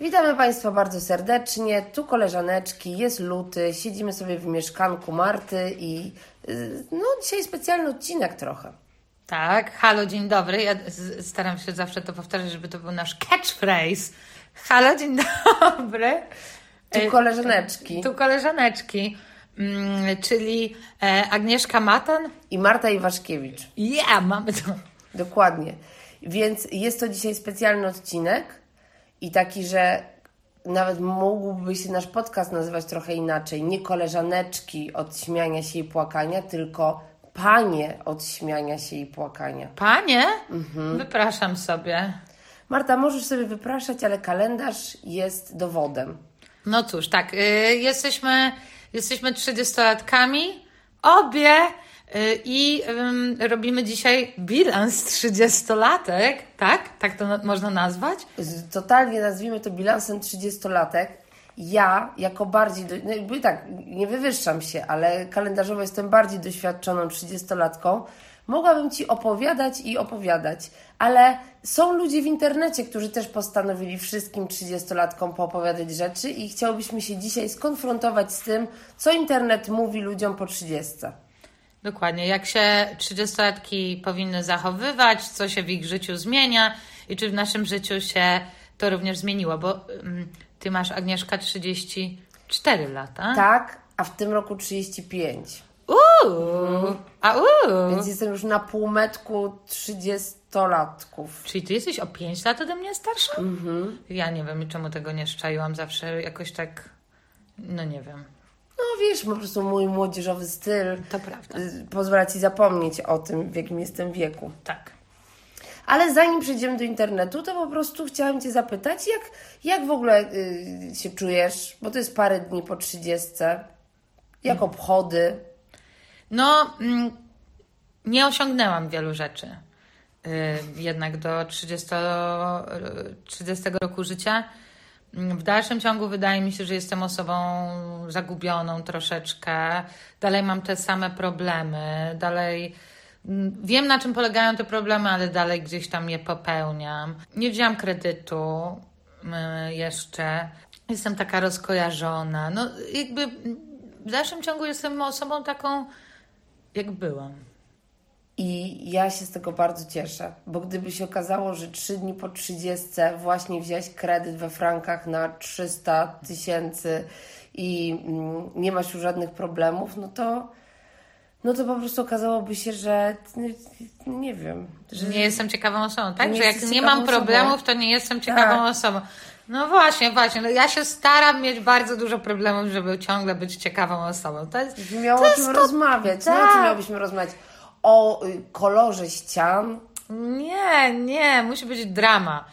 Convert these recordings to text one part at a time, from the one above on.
Witamy Państwa bardzo serdecznie. Tu koleżaneczki, jest luty, siedzimy sobie w mieszkanku Marty i no dzisiaj specjalny odcinek trochę. Tak, halo, dzień dobry. Ja staram się zawsze to powtarzać, żeby to był nasz catchphrase. Halo, dzień dobry. Tu E, koleżaneczki Tu koleżaneczki, mm, czyli e, Agnieszka Matan. i Marta Iwaszkiewicz. Yeah, mamy to. Dokładnie. Więc jest to dzisiaj specjalny odcinek i taki, że nawet mógłby się nasz podcast nazywać trochę inaczej. Nie koleżaneczki od śmiania się i płakania, tylko panie od śmiania się i płakania. Panie, wypraszam sobie. Marta, możesz sobie wypraszać, ale kalendarz jest dowodem. No cóż, tak, y, jesteśmy, jesteśmy 30-latkami, obie, i ym, robimy dzisiaj bilans 30-latek, tak? Tak to na- można nazwać? Totalnie nazwijmy to bilansem 30-latek. Ja, jako bardziej, do, no tak, nie wywyższam się, ale kalendarzowo jestem bardziej doświadczoną 30-latką, mogłabym Ci opowiadać i opowiadać, ale są ludzie w internecie, którzy też postanowili wszystkim 30-latkom poopowiadać rzeczy i chciałbyśmy się dzisiaj skonfrontować z tym, co internet mówi ludziom po 30. Dokładnie, jak się 30-latki powinny zachowywać, co się w ich życiu zmienia i czy w naszym życiu się to również zmieniło, bo ym, ty masz, Agnieszka, 34 lata. Tak, a w tym roku 35. Uuu, a uuu. Więc jestem już na półmetku 30-latków. Czyli ty jesteś o 5 lat ode mnie starsza? Ja nie wiem, czemu tego nie szczaiłam. Zawsze jakoś tak, no nie wiem. No wiesz, po prostu mój młodzieżowy styl To prawda. y, pozwala Ci zapomnieć o tym, w jakim jestem wieku. Tak. Ale zanim przejdziemy do internetu, to po prostu chciałam Cię zapytać, jak, jak w ogóle y, się czujesz, bo to jest parę dni po 30. Jak obchody? No, mm, nie osiągnęłam wielu rzeczy. Y, jednak do 30, y, 30 roku życia. Mm, W dalszym ciągu wydaje mi się, że jestem osobą zagubioną troszeczkę. Dalej mam te same problemy. Dalej mm, wiem, na czym polegają te problemy, ale dalej gdzieś tam je popełniam. Nie wzięłam kredytu y, jeszcze. Jestem taka rozkojarzona. No, jakby mm, w dalszym ciągu jestem osobą taką, jak byłam. I ja się z tego bardzo cieszę, bo gdyby się okazało, że trzy dni po 30 właśnie wziąłeś kredyt we frankach na 300 tysięcy i mm, nie masz już żadnych problemów, no to, no to po prostu okazałoby się, że n- nie wiem, Że nie jestem ciekawą osobą, tak? Że jak nie mam problemów, osobą. to nie jestem ciekawą Tak. osobą. No właśnie, właśnie. No ja się staram mieć bardzo dużo problemów, żeby ciągle być ciekawą osobą. To jest, miało to o czym to- rozmawiać. No, o czym Tak. rozmawiać? O y, kolorze ścian, Nie, nie, musi być drama.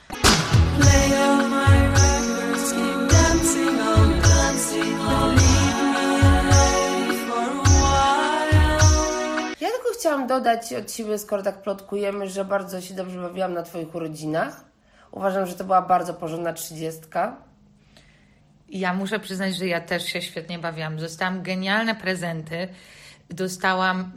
Ja tylko chciałam dodać od siebie, skoro tak plotkujemy, że bardzo się dobrze bawiłam na Twoich urodzinach. Uważam, że to była bardzo porządna trzydziestka. Ja muszę przyznać, że ja też się świetnie bawiłam. Dostałam genialne prezenty. Dostałam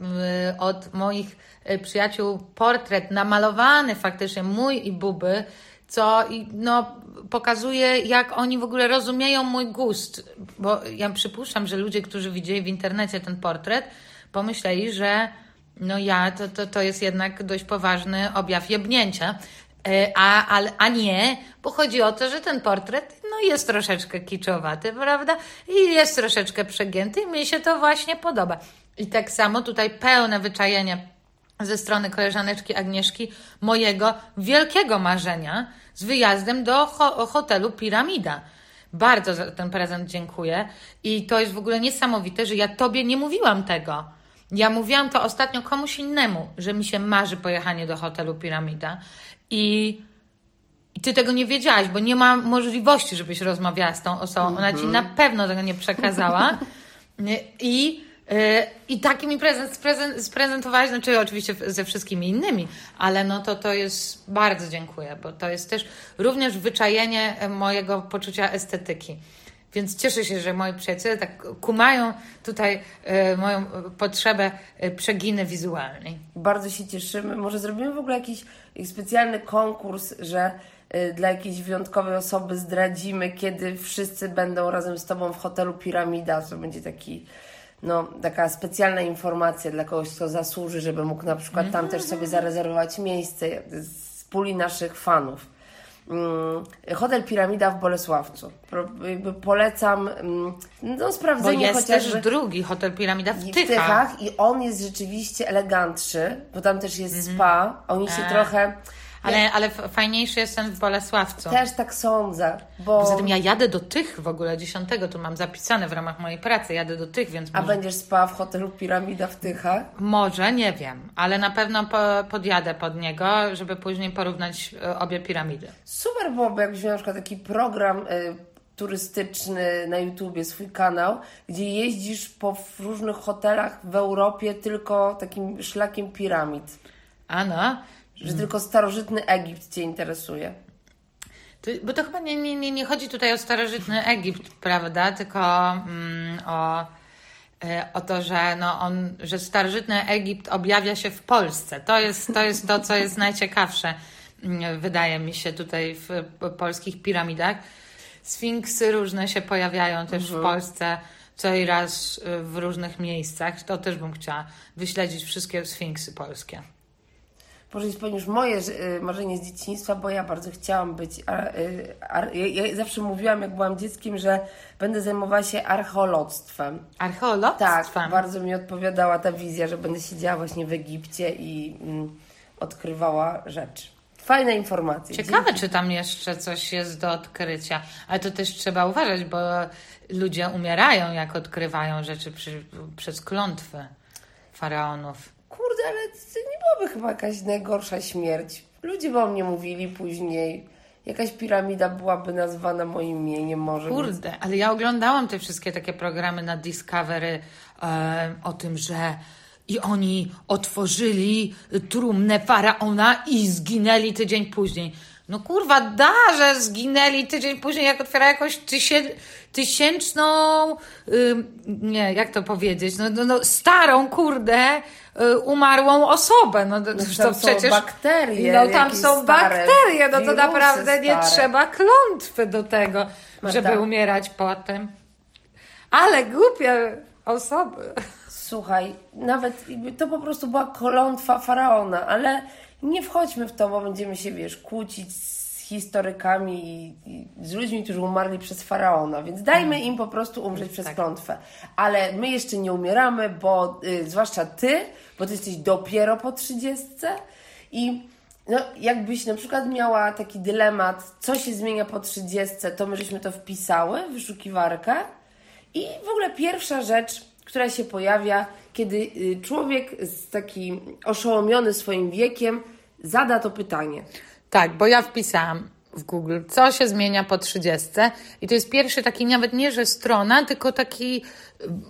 y, od moich y, przyjaciół portret namalowany faktycznie, mój i Buby, co no, pokazuje, jak oni w ogóle rozumieją mój gust. Bo ja przypuszczam, że ludzie, którzy widzieli w internecie ten portret, pomyśleli, że no ja, to, to, to jest jednak dość poważny objaw jebnięcia. E, A, a, a nie, bo chodzi o to, że ten portret no jest troszeczkę kiczowaty, prawda? I jest troszeczkę przegięty i mi się to właśnie podoba. I tak samo tutaj pełne wyczajenie ze strony koleżaneczki Agnieszki mojego wielkiego marzenia z wyjazdem do ho- hotelu Piramida. Bardzo za ten prezent dziękuję i to jest w ogóle niesamowite, że ja tobie nie mówiłam tego. Ja mówiłam to ostatnio komuś innemu, że mi się marzy pojechanie do hotelu Piramida i i ty tego nie wiedziałaś, bo nie ma możliwości, żebyś rozmawiała z tą osobą. Ona ci na pewno tego nie przekazała. I I taki mi prezent sprezent, sprezentowałeś, znaczy oczywiście ze wszystkimi innymi, ale no to to jest, bardzo dziękuję, bo to jest też również wyczajenie mojego poczucia estetyki. Więc cieszę się, że moi przyjaciele tak kumają tutaj y, moją potrzebę przeginy wizualnej. Bardzo się cieszymy. Może zrobimy w ogóle jakiś specjalny konkurs, że dla jakiejś wyjątkowej osoby zdradzimy, kiedy wszyscy będą razem z Tobą w hotelu Piramida. To będzie taki, no, taka specjalna informacja dla kogoś, kto zasłuży, żeby mógł na przykład tam też sobie zarezerwować miejsce z puli naszych fanów. Mm, Hotel Piramida w Bolesławcu. Polecam mm, no, Bo sprawdzenie jest chociażby też drugi hotel Piramida w w Tychach. Tychach i on jest rzeczywiście elegantszy, bo tam też jest spa. Oni się A. trochę. Ale, ale f- fajniejszy jest ten w Bolesławcu. Też tak sądzę, bo. Poza tym ja jadę do tych w ogóle, dziesiątego, tu mam zapisane w ramach mojej pracy, jadę do tych, więc A może, będziesz spała w hotelu Piramida w Tychach? może, nie wiem, ale na pewno po, podjadę pod niego, żeby później porównać e, obie piramidy. Super byłoby, jakbyś miał na przykład taki program y, turystyczny na YouTubie, swój kanał, gdzie jeździsz po różnych hotelach w Europie tylko takim szlakiem piramid. A no, Że tylko starożytny Egipt Cię interesuje. To, bo to chyba nie, nie, nie, nie chodzi tutaj o starożytny Egipt, prawda? Tylko mm, o, e, o to, że, no on, że starożytny Egipt objawia się w Polsce. To jest to, jest to co jest najciekawsze, mm, wydaje mi się, tutaj w polskich piramidach. Sfinksy różne się pojawiają też w Polsce co i raz y, w różnych miejscach. To też bym chciała wyśledzić wszystkie sfinksy polskie. Może spełnisz moje y, marzenie z dzieciństwa, bo ja bardzo chciałam być. Y, ar, ja, zawsze mówiłam, jak byłam dzieckiem, że będę zajmowała się archeologstwem. Archeologstwem. Tak, bardzo mi odpowiadała ta wizja, że będę siedziała właśnie w Egipcie i mm, odkrywała rzeczy. Fajne informacje. Ciekawe, czy tam jeszcze coś jest do odkrycia, ale to też trzeba uważać, bo ludzie umierają, jak odkrywają rzeczy przy, przez klątwy faraonów. Kurde, ale nie byłaby chyba jakaś najgorsza śmierć. Ludzie by o mnie mówili później. Jakaś piramida byłaby nazwana moim imieniem może. Kurde, ale ja oglądałam te wszystkie takie programy na Discovery e, o tym, że i oni otworzyli trumnę faraona i zginęli tydzień później. No kurwa, da, że zginęli tydzień później, jak otwiera jakąś tysię, tysięczną, nie, jak to powiedzieć, no, no, no starą, kurde, y, umarłą osobę. No, to, No, to tam są przecież, bakterie No tam są bakterie, no to naprawdę nie stare. trzeba klątwy do tego, No żeby tak. umierać potem. Ale głupie osoby. Słuchaj, nawet to po prostu była kolątwa faraona, ale nie wchodźmy w to, bo będziemy się, wiesz, kłócić z historykami i, i z ludźmi, którzy umarli przez faraona, więc dajmy im po prostu umrzeć przez Tak. klątwę. Ale my jeszcze nie umieramy, bo y, zwłaszcza ty, bo ty jesteś dopiero po trzydziestce i no, jakbyś na przykład miała taki dylemat, co się zmienia po trzydziestce, to my żeśmy to wpisały w wyszukiwarkę i w ogóle pierwsza rzecz, która się pojawia, kiedy y, człowiek z taki oszołomiony swoim wiekiem zada to pytanie. Tak, bo ja wpisałam w Google, co się zmienia po 30. I to jest pierwszy taki, nawet nie, że strona, tylko taki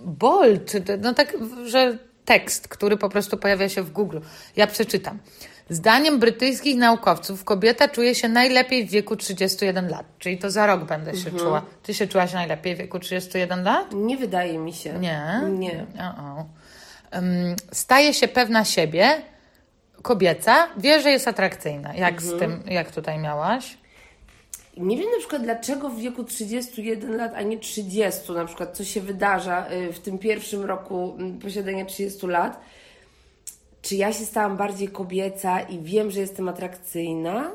bold, no tak, że tekst, który po prostu pojawia się w Google. Ja przeczytam. Zdaniem brytyjskich naukowców kobieta czuje się najlepiej w wieku 31 lat, czyli to za rok będę się czuła. Ty się czułaś najlepiej w wieku 31 lat? Nie wydaje mi się. Nie. Nie. O-o. Ym, staje się pewna siebie, kobieca, wie, że jest atrakcyjna. Jak z tym, jak tutaj miałaś? Nie wiem na przykład dlaczego w wieku 31 lat, a nie 30, na przykład co się wydarza y, w tym pierwszym roku mm, posiadania 30 lat. Czy ja się stałam bardziej kobieca i wiem, że jestem atrakcyjna?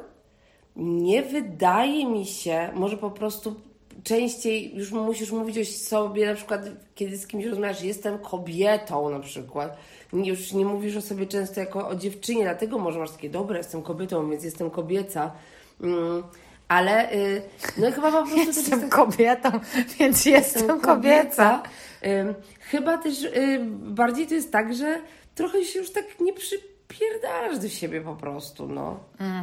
Nie wydaje mi się, może po prostu częściej już musisz mówić o sobie, na przykład kiedy z kimś rozmawiasz, jestem kobietą na przykład. Już nie mówisz o sobie często jako o dziewczynie, dlatego może masz takie, dobra, jestem kobietą, więc jestem kobieca. Mm, ale y, no chyba po prostu Jestem tak- kobietą, więc jestem kobieca. Ym, chyba też y, bardziej to jest tak, że trochę się już tak nie, przy, wpierdasz do siebie po prostu, no.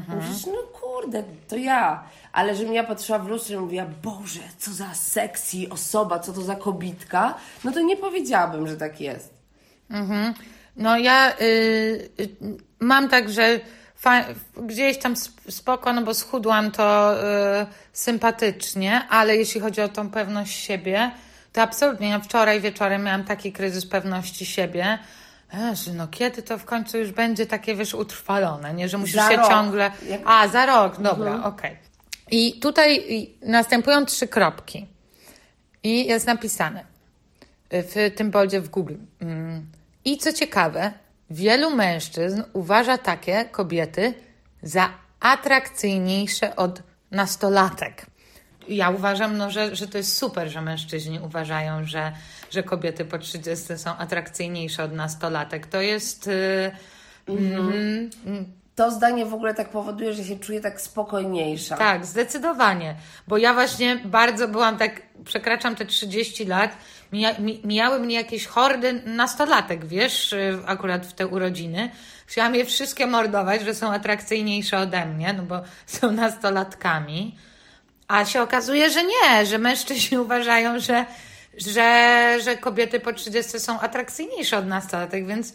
Mówisz, no kurde, to ja. Ale żebym ja patrzyła w lustro i mówiła, Boże, co za sexy osoba, co to za kobitka, no to nie powiedziałabym, że tak jest. Mhm. No ja y, y, mam tak, że fa- gdzieś tam sp- spoko, no bo schudłam to y, sympatycznie, ale jeśli chodzi o tą pewność siebie, to absolutnie. Wczoraj wieczorem miałam taki kryzys pewności siebie, że no kiedy to w końcu już będzie takie, wiesz, utrwalone, nie? Że musisz Za się rok. ciągle... A, za rok, dobra, okej. I tutaj następują trzy kropki. I jest napisane w tym boldzie w Google. Mm. I co ciekawe, wielu mężczyzn uważa takie kobiety za atrakcyjniejsze od nastolatek. Ja uważam, no, że, że to jest super, że mężczyźni uważają, że, że kobiety po 30 są atrakcyjniejsze od nastolatek. To jest. y, mhm, To zdanie w ogóle tak powoduje, że się czuję tak spokojniejsza. Tak, zdecydowanie. Bo ja właśnie bardzo byłam tak, przekraczam te 30 lat, mija, mi, mijały mnie jakieś hordy nastolatek, wiesz, y, akurat w te urodziny. Chciałam je wszystkie mordować, że są atrakcyjniejsze ode mnie, no bo są nastolatkami. A się okazuje, że nie, że mężczyźni uważają, że, że, że kobiety po 30 są atrakcyjniejsze od nastolatek, więc,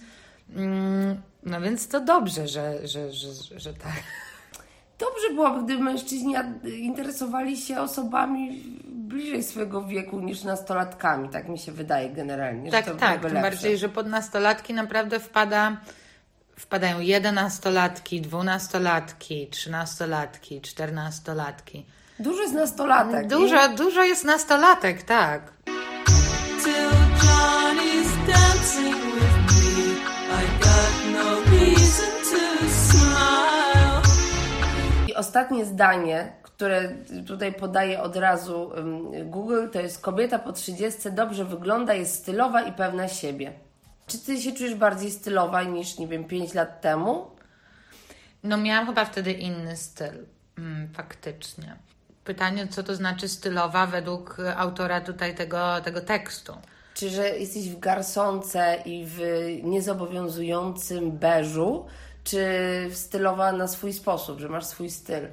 mm, no więc to dobrze, że, że, że, że tak. Dobrze byłoby, gdyby mężczyźni interesowali się osobami bliżej swojego wieku niż nastolatkami, tak mi się wydaje generalnie. Tak, że to tak. Tym bardziej, że pod nastolatki naprawdę wpada, wpadają jedenastolatki, dwunastolatki, trzynastolatki, czternastolatki. Dużo jest nastolatek. Dużo, dużo jest nastolatek, tak. Till Johnny's dancing with ostatnie zdanie, które tutaj podaje od razu Google, to jest kobieta po 30 dobrze wygląda, jest stylowa i pewna siebie. Czy ty się czujesz bardziej stylowa niż, nie wiem, 5 lat temu? No miałam chyba wtedy inny styl, mm, faktycznie. Pytanie, co to znaczy stylowa według y, autora tutaj tego, tego tekstu. Czy że jesteś w garsonce i w niezobowiązującym beżu, czy stylowa na swój sposób, że masz swój styl?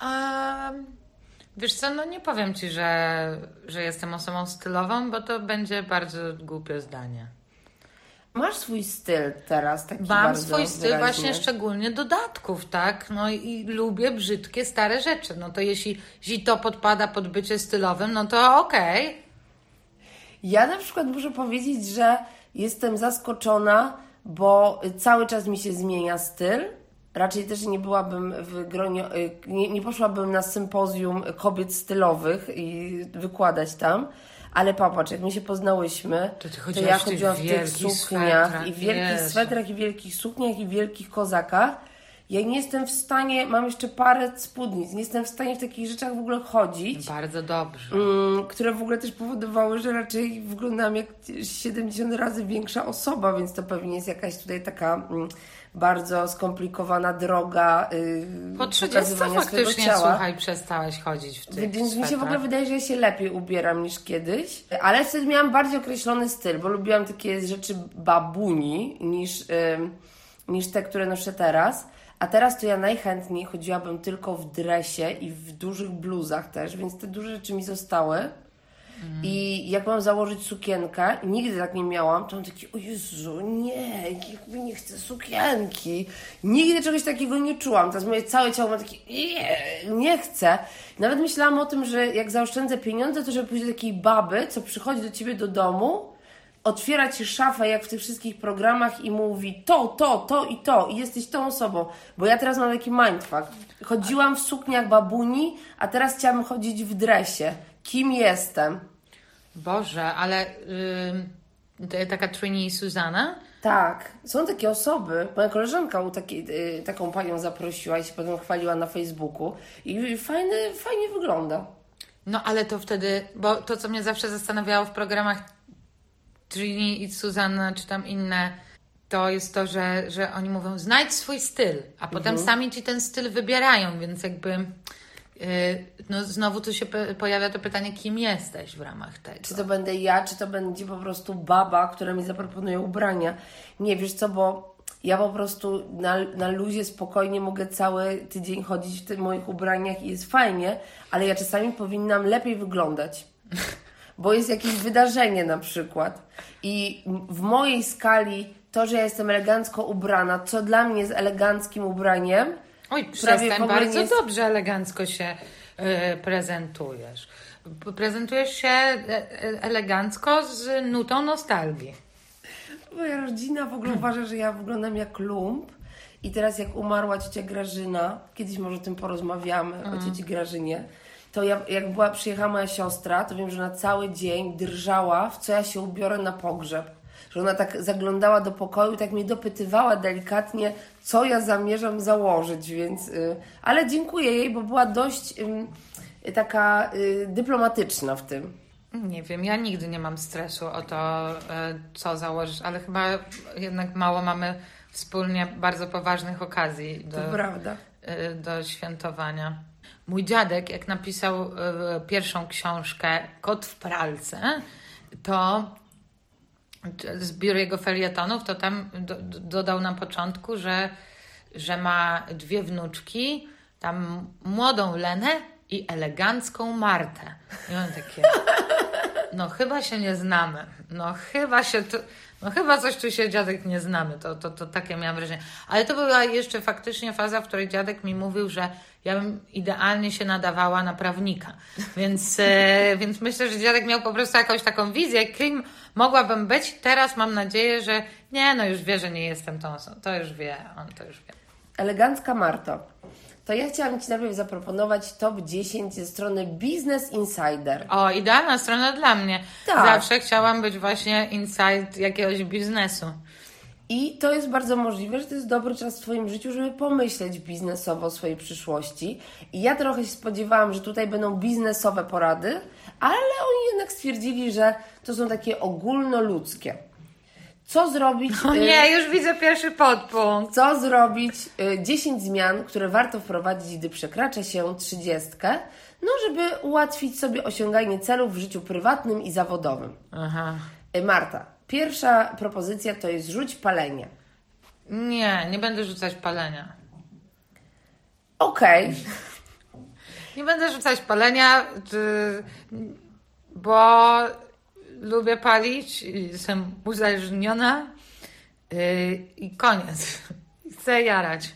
A, wiesz co, no nie powiem Ci, że, że jestem osobą stylową, bo to będzie bardzo głupie zdanie. Masz swój styl teraz, taki Mam swój styl wyraźny. właśnie szczególnie dodatków, tak? No i lubię brzydkie, stare rzeczy. No to jeśli, jeśli to podpada pod bycie stylowym, no to okej. Ja na przykład muszę powiedzieć, że jestem zaskoczona, bo cały czas mi się zmienia styl. Raczej też nie byłabym w gronie, y, nie, nie poszłabym na sympozjum kobiet stylowych i wykładać tam. Ale popatrz, jak my się poznałyśmy, To to ja chodziłam w tych sukniach swetrach, i wielkich swetrach, i wielkich sukniach, i wielkich kozakach. Ja nie jestem w stanie, mam jeszcze parę spódnic, nie jestem w stanie w takich rzeczach w ogóle chodzić. Bardzo dobrze. Mm, które w ogóle też powodowały, że raczej wyglądam jak 70 razy większa osoba, więc to pewnie jest jakaś tutaj taka mm, bardzo skomplikowana droga yy, Po 30 przekazywania swojego faktycznie, ciała. słuchaj, przestałaś chodzić w tych Więc mi się w ogóle wydaje, że ja się lepiej ubieram niż kiedyś, ale wtedy miałam bardziej określony styl, bo lubiłam takie rzeczy babuni niż, ym, niż te, które noszę teraz. A teraz to ja najchętniej chodziłabym tylko w dresie i w dużych bluzach też, więc te duże rzeczy mi zostały. I jak mam założyć sukienkę, nigdy tak nie miałam, to mam taki, o Jezu, nie, jakby nie chcę sukienki. Nigdy czegoś takiego nie czułam. Teraz moje całe ciało ma takie, nie, nie chcę. Nawet myślałam o tym, że jak zaoszczędzę pieniądze, to żeby pójść do takiej baby, co przychodzi do ciebie do domu, otwiera ci szafę, jak w tych wszystkich programach i mówi to, to, to i to i jesteś tą osobą. Bo ja teraz mam taki mindfuck. Chodziłam w sukniach babuni, a teraz chciałabym chodzić w dresie. Kim jestem? Boże, ale to taka Trini Suzana? Tak, są takie osoby. Moja koleżanka u takiej, y, taką panią zaprosiła i się potem chwaliła na Facebooku. I fajny, fajnie wygląda. No ale to wtedy, bo to co mnie zawsze zastanawiało w programach Trini i Suzanna, czy tam inne, to jest to, że, że oni mówią znajdź swój styl, a potem Mhm. sami ci ten styl wybierają, więc jakby y, no znowu tu się pojawia to pytanie, kim jesteś w ramach tego. Czy to będę ja, czy to będzie po prostu baba, która mi zaproponuje ubrania. Nie, wiesz co, bo ja po prostu na, na luzie spokojnie mogę cały tydzień chodzić w tych moich ubraniach i jest fajnie, ale ja czasami powinnam lepiej wyglądać. Bo jest jakieś wydarzenie na przykład. I w mojej skali to, że ja jestem elegancko ubrana, co dla mnie jest eleganckim ubraniem, Oj, prawie przestań, bardzo jest- dobrze elegancko się y, prezentujesz. Prezentujesz się e, e, elegancko z nutą nostalgii. Moja rodzina w ogóle uważa, że ja wyglądam jak lump. I teraz jak umarła ciocia Grażyna, kiedyś może o tym porozmawiamy, o cioci Grażynie, to ja, jak była, przyjechała moja siostra, to wiem, że na cały dzień drżała, w co ja się ubiorę na pogrzeb. Że ona tak zaglądała do pokoju i tak mnie dopytywała delikatnie, co ja zamierzam założyć, więc... Y, ale dziękuję jej, bo była dość ym, taka y, dyplomatyczna w tym. Nie wiem, ja nigdy nie mam stresu o to, co założysz, ale chyba jednak mało mamy wspólnie bardzo poważnych okazji do, To prawda. do świętowania. Mój dziadek, jak napisał e, pierwszą książkę Kot w pralce, to zbiór jego felietonów, to tam do, do, dodał na początku, że, że ma dwie wnuczki, tam młodą Lenę i elegancką Martę. I on takie, no chyba się nie znamy, no chyba się, tu, no chyba coś tu się dziadek nie znamy, to, to, to takie miałam wrażenie. Ale to była jeszcze faktycznie faza, w której dziadek mi mówił, że ja bym idealnie się nadawała na prawnika. Więc, e, więc myślę, że dziadek miał po prostu jakąś taką wizję, kim mogłabym być. Teraz mam nadzieję, że nie, no już wie, że nie jestem tą osobą. To już wie, on to już wie. Elegancka Marto. To ja chciałam Ci najpierw zaproponować top 10 ze strony Business Insider. O, idealna strona dla mnie. Tak. Zawsze chciałam być właśnie inside jakiegoś biznesu. I to jest bardzo możliwe, że to jest dobry czas w Twoim życiu, żeby pomyśleć biznesowo o swojej przyszłości. I ja trochę się spodziewałam, że tutaj będą biznesowe porady, ale oni jednak stwierdzili, że to są takie ogólnoludzkie. Co zrobić? O y, nie, już widzę pierwszy podpunkt. Co zrobić? Y, 10 zmian, które warto wprowadzić, gdy przekracza się 30, no żeby ułatwić sobie osiąganie celów w życiu prywatnym i zawodowym. Aha. Y, Marta, pierwsza propozycja to jest rzuć palenie. Nie, nie będę rzucać palenia. Okej, Nie będę rzucać palenia, bo lubię palić, jestem uzależniona yy, i koniec. Chcę jarać.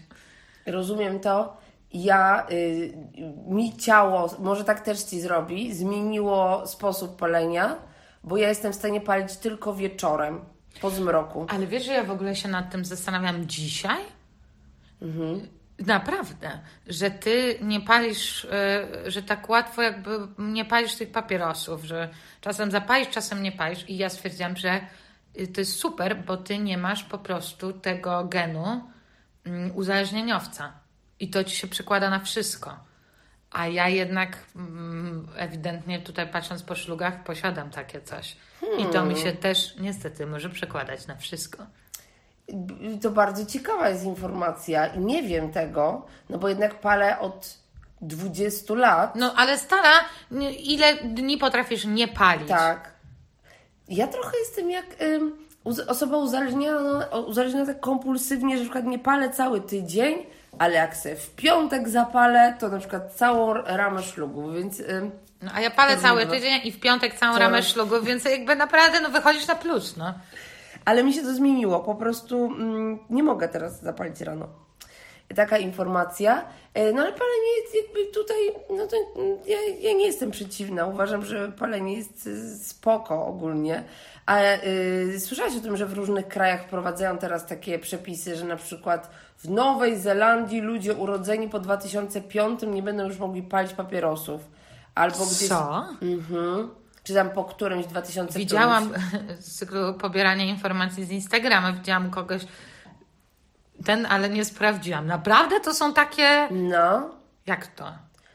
rozumiem to. Ja, y, mi ciało, może tak też Ci zrobi, zmieniło sposób palenia, bo ja jestem w stanie palić tylko wieczorem, po zmroku. Ale wiesz, że ja w ogóle się nad tym zastanawiam dzisiaj? Naprawdę, że ty nie palisz, y, że tak łatwo jakby nie palisz tych papierosów, że czasem zapalisz, czasem nie palisz. I ja stwierdziłam, że y, to jest super, bo ty nie masz po prostu tego genu mm, uzależnieniowca. I to ci się przekłada na wszystko. A ja jednak mm, ewidentnie tutaj patrząc po szlugach posiadam takie coś. I to mi się też niestety może przekładać na wszystko. To bardzo ciekawa jest informacja i nie wiem tego, no bo jednak palę od 20 lat. No ale stara, ile dni potrafisz nie palić? Tak. Ja trochę jestem jak uz- osoba uzależniona, uzależniona tak kompulsywnie, że na przykład nie palę cały tydzień, ale jak se w piątek zapalę, to na przykład całą ramę szlugu, więc ym, No, a ja palę cały zgadza. tydzień i w piątek całą Całe- ramę szlugów, więc jakby naprawdę no, wychodzisz na plus, no. ale mi się to zmieniło. Po prostu mm, nie mogę teraz zapalić rano. Taka informacja. E, No ale palenie jest jakby tutaj, no to mm, ja, ja nie jestem przeciwna. Uważam, że palenie jest y, spoko ogólnie. A y, słyszałaś o tym, że w różnych krajach wprowadzają teraz takie przepisy, że na przykład w Nowej Zelandii ludzie urodzeni po 2005 nie będą już mogli palić papierosów. Albo gdzieś... Co? Mhm. Czy tam po którymś 2005. Widziałam z cyklu pobierania informacji z Instagrama, widziałam kogoś, ten, ale nie sprawdziłam. Naprawdę to są takie, No. jak to?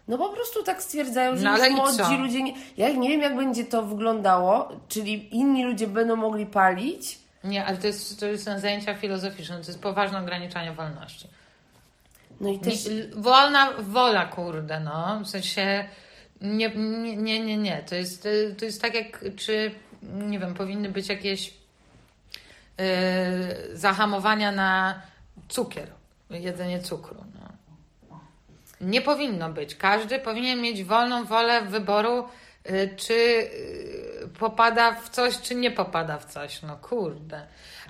No po prostu tak stwierdzają, że No, już młodzi co? ludzie... Nie... Ja nie wiem, jak będzie to wyglądało, czyli inni ludzie będą mogli palić. Nie, ale to, jest, to są zajęcia filozoficzne, to jest poważne ograniczanie wolności. No i też... Wolna wola, kurde, no. W sensie nie, nie, nie, nie. To jest, to jest tak jak, czy, nie wiem, powinny być jakieś yy, zahamowania na cukier, jedzenie cukru. Nie powinno być. Każdy powinien mieć wolną wolę wyboru, y, czy y, popada w coś, czy nie popada w coś. No kurde.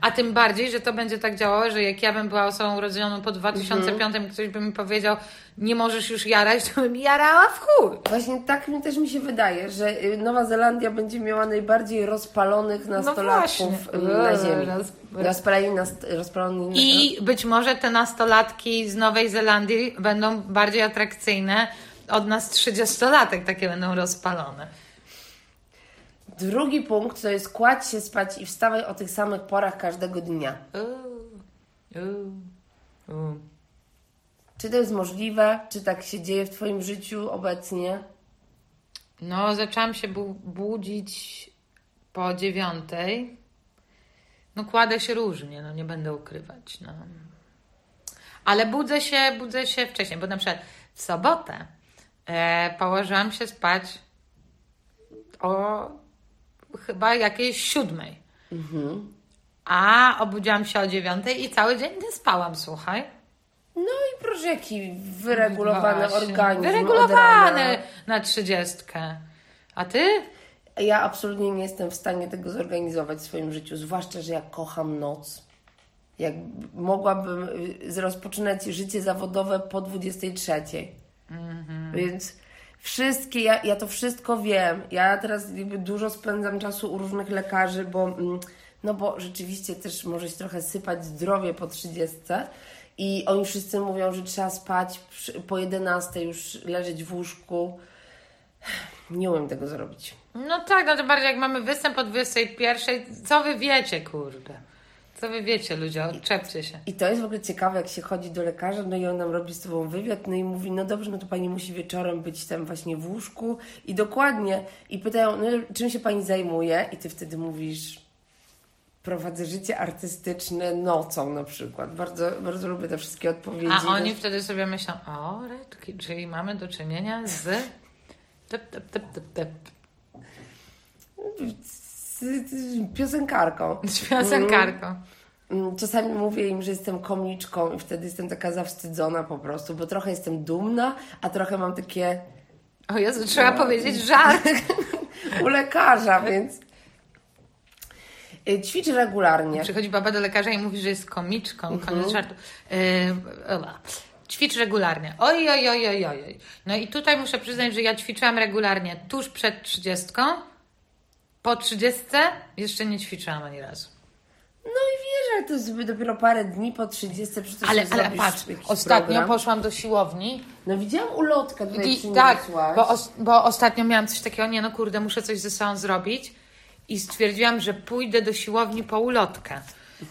A tym bardziej, że to będzie tak działało, że jak ja bym była osobą urodzoną po 2005 i ktoś by mi powiedział, nie możesz już jarać, to bym jarała w chuj. Właśnie tak mi też mi się wydaje, że y, Nowa Zelandia będzie miała najbardziej rozpalonych nastolatków No właśnie. y, na ziemi. Roz- Rozpaleni nast- rozpalony I być może te nastolatki z Nowej Zelandii będą bardziej atrakcyjne od nas 30-latek, takie będą rozpalone. Drugi punkt to jest kładź się spać i wstawaj o tych samych porach każdego dnia. Czy to jest możliwe? Czy tak się dzieje w Twoim życiu obecnie? No, zaczęłam się bu- budzić po dziewiątej. No, kładę się różnie, no nie będę ukrywać. No. Ale budzę się, budzę się wcześniej, bo na przykład w sobotę e, położyłam się spać o chyba jakiejś siódmej. A obudziłam się o dziewiątej i cały dzień nie spałam, słuchaj. No i proszę, jaki wyregulowany Właśnie. organizm. Wyregulowany na trzydziestkę. A ty? Ja absolutnie nie jestem w stanie tego zorganizować w swoim życiu, zwłaszcza, że ja kocham noc. Jak mogłabym y, rozpoczynać życie zawodowe po 23. Więc wszystkie, ja, ja to wszystko wiem. Ja teraz dużo spędzam czasu u różnych lekarzy, bo, mm, no bo rzeczywiście też może się trochę sypać zdrowie po 30. I oni wszyscy mówią, że trzeba spać po 11, już leżeć w łóżku. Nie umiem tego zrobić. No tak, no to bardziej jak mamy występ o 21. Co wy wiecie, kurde? Co wy wiecie, ludzie? Odczepcie się. I to jest w ogóle ciekawe, jak się chodzi do lekarza, no i on nam robi z tobą wywiad, no i mówi, no dobrze, no to pani musi wieczorem być tam właśnie w łóżku i dokładnie, i pytają, no czym się pani zajmuje? I ty wtedy mówisz, prowadzę życie artystyczne nocą na przykład. Bardzo, bardzo lubię te wszystkie odpowiedzi. A oni wtedy sobie myślą, o, redki, czyli mamy do czynienia z... Tep, tep, tep, tep, tep. Piosenkarką. Z piosenkarką. Mm, Czasami mówię im, że jestem komiczką i wtedy jestem taka zawstydzona po prostu, bo trochę jestem dumna, a trochę mam takie O Jezu, trzeba powiedzieć żart. u lekarza, więc y, ćwicz regularnie. Przychodzi baba do lekarza i mówi, że jest komiczką. Koniec żartu. Yy. Ćwicz regularnie. Oj, oj, oj, oj, oj. oj. No i tutaj muszę przyznać, że ja ćwiczyłam regularnie tuż przed trzydziestką. Po trzydziestce jeszcze nie ćwiczyłam ani razu. No i wiesz, ale to jest dopiero parę dni po 30, przecież Ale, ale, patrz, ostatnio program. poszłam do siłowni No widziałam ulotkę tutaj i tak, bo, os, bo ostatnio miałam coś takiego, nie no kurde, muszę coś ze sobą zrobić i stwierdziłam, że pójdę do siłowni po ulotkę.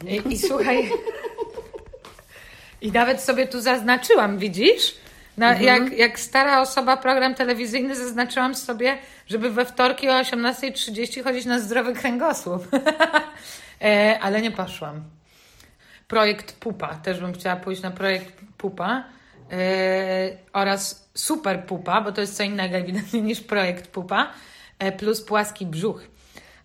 I, i słuchaj, i nawet sobie tu zaznaczyłam, widzisz? Na, jak, jak stara osoba program telewizyjny zaznaczyłam sobie, żeby we wtorki o 18.30 chodzić na zdrowy kręgosłup. e, ale nie poszłam. Projekt Pupa, też bym chciała pójść na projekt Pupa e, oraz Super Pupa, bo to jest co innego ewidentnie niż projekt Pupa, e, plus płaski brzuch.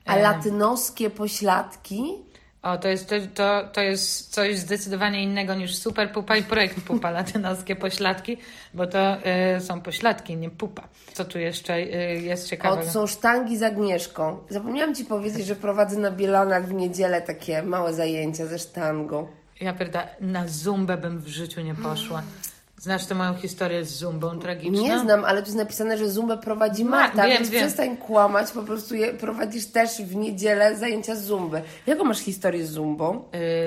A latynoskie pośladki? O, to jest, to, to, jest coś zdecydowanie innego niż super pupa i projekt pupa latynoskie pośladki, bo to y, są pośladki, nie pupa. Co tu jeszcze y, jest ciekawego? są sztangi z Agnieszką. Zapomniałam Ci powiedzieć, że prowadzę na Bielanach w niedzielę takie małe zajęcia ze sztangą. Ja pierda, na zumbę bym w życiu nie poszła. Znasz tę moją historię z zumbą tragiczną? Nie znam, ale tu jest napisane, że Zumbę prowadzi Ma- Marta, wiem, więc wiem. przestań kłamać, po prostu je, prowadzisz też w niedzielę zajęcia z Zumby. Jaką masz historię z Zumbą?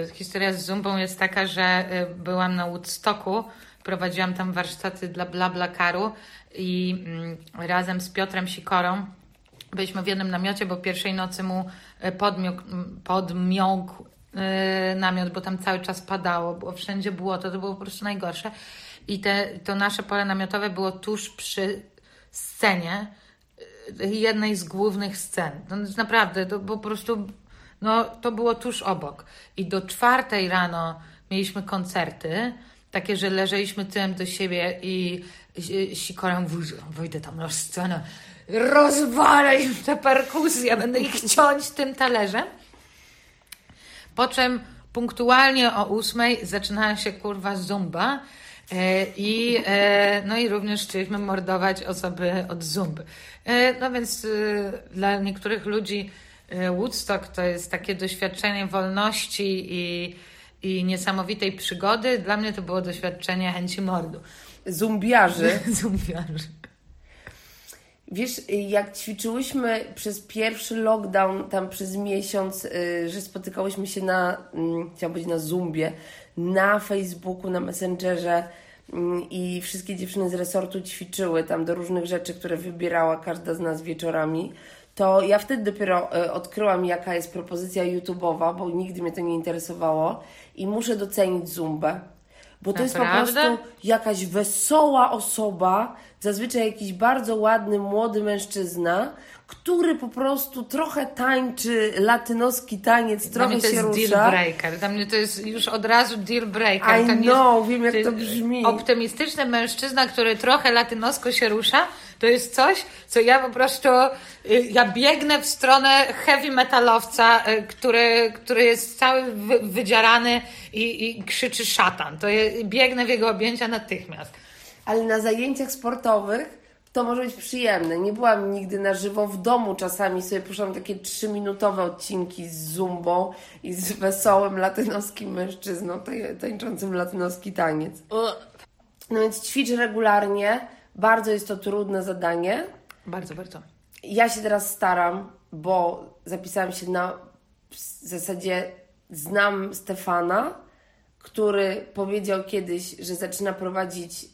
Y, historia z zumbą jest taka, że y, byłam na Woodstocku, prowadziłam tam warsztaty dla BlaBlaCaru i mm, razem z Piotrem Sikorą byliśmy w jednym namiocie, bo pierwszej nocy mu y, podmiógł, m, podmiąkł namiot, bo tam cały czas padało, było wszędzie błoto, to było po prostu najgorsze. I te, to nasze pole namiotowe było tuż przy scenie, y, jednej z głównych scen. No naprawdę, to po prostu, no to było tuż obok. I do czwartej rano mieliśmy koncerty, takie, że leżeliśmy tyłem do siebie i si- sikorem "Wuj- wyjdę tam na scenę, rozwalę im te perkusje, będę ich ciąć tym talerzem. Po czym punktualnie o ósmej zaczynała się kurwa zumba i, e, no i również chcieliśmy mordować osoby od zumby. E, no więc e, dla niektórych ludzi e, Woodstock to jest takie doświadczenie wolności i, i niesamowitej przygody. Dla mnie to było doświadczenie chęci mordu. Zumbiarzy. Zumbiarzy. Wiesz, jak ćwiczyłyśmy przez pierwszy lockdown, tam przez miesiąc, y, że spotykałyśmy się na, mm, chciałam powiedzieć na Zumbie, na Facebooku, na Messengerze mm, i wszystkie dziewczyny z resortu ćwiczyły tam do różnych rzeczy, które wybierała każda z nas wieczorami, to ja wtedy dopiero y, odkryłam, jaka jest propozycja YouTube'owa, bo nigdy mnie to nie interesowało i muszę docenić Zumbę. Bo to jest po Naprawdę? prostu jakaś wesoła osoba, zazwyczaj jakiś bardzo ładny, młody mężczyzna, który po prostu trochę tańczy latynoski taniec, Dla mnie trochę to się jest rusza. deal breaker. Dla mnie to jest już od razu deal breaker. I to know, wiem, jak to jest brzmi. Optymistyczny mężczyzna, który trochę latynosko się rusza, to jest coś, co ja po prostu, y, ja biegnę w stronę heavy metalowca, y, który, który jest cały wy, wydzierany i, i krzyczy szatan. To je, biegnę w jego objęcia natychmiast. Ale na zajęciach sportowych to może być przyjemne. Nie byłam nigdy na żywo w domu. Czasami sobie puszczam takie trzyminutowe odcinki z zumbą i z wesołym latynoskim mężczyzną tań- tańczącym latynoski taniec. No więc ćwicz regularnie. Bardzo jest to trudne zadanie. Bardzo, bardzo. Ja się teraz staram, bo zapisałam się na w zasadzie znam Stefana, który powiedział kiedyś, że zaczyna prowadzić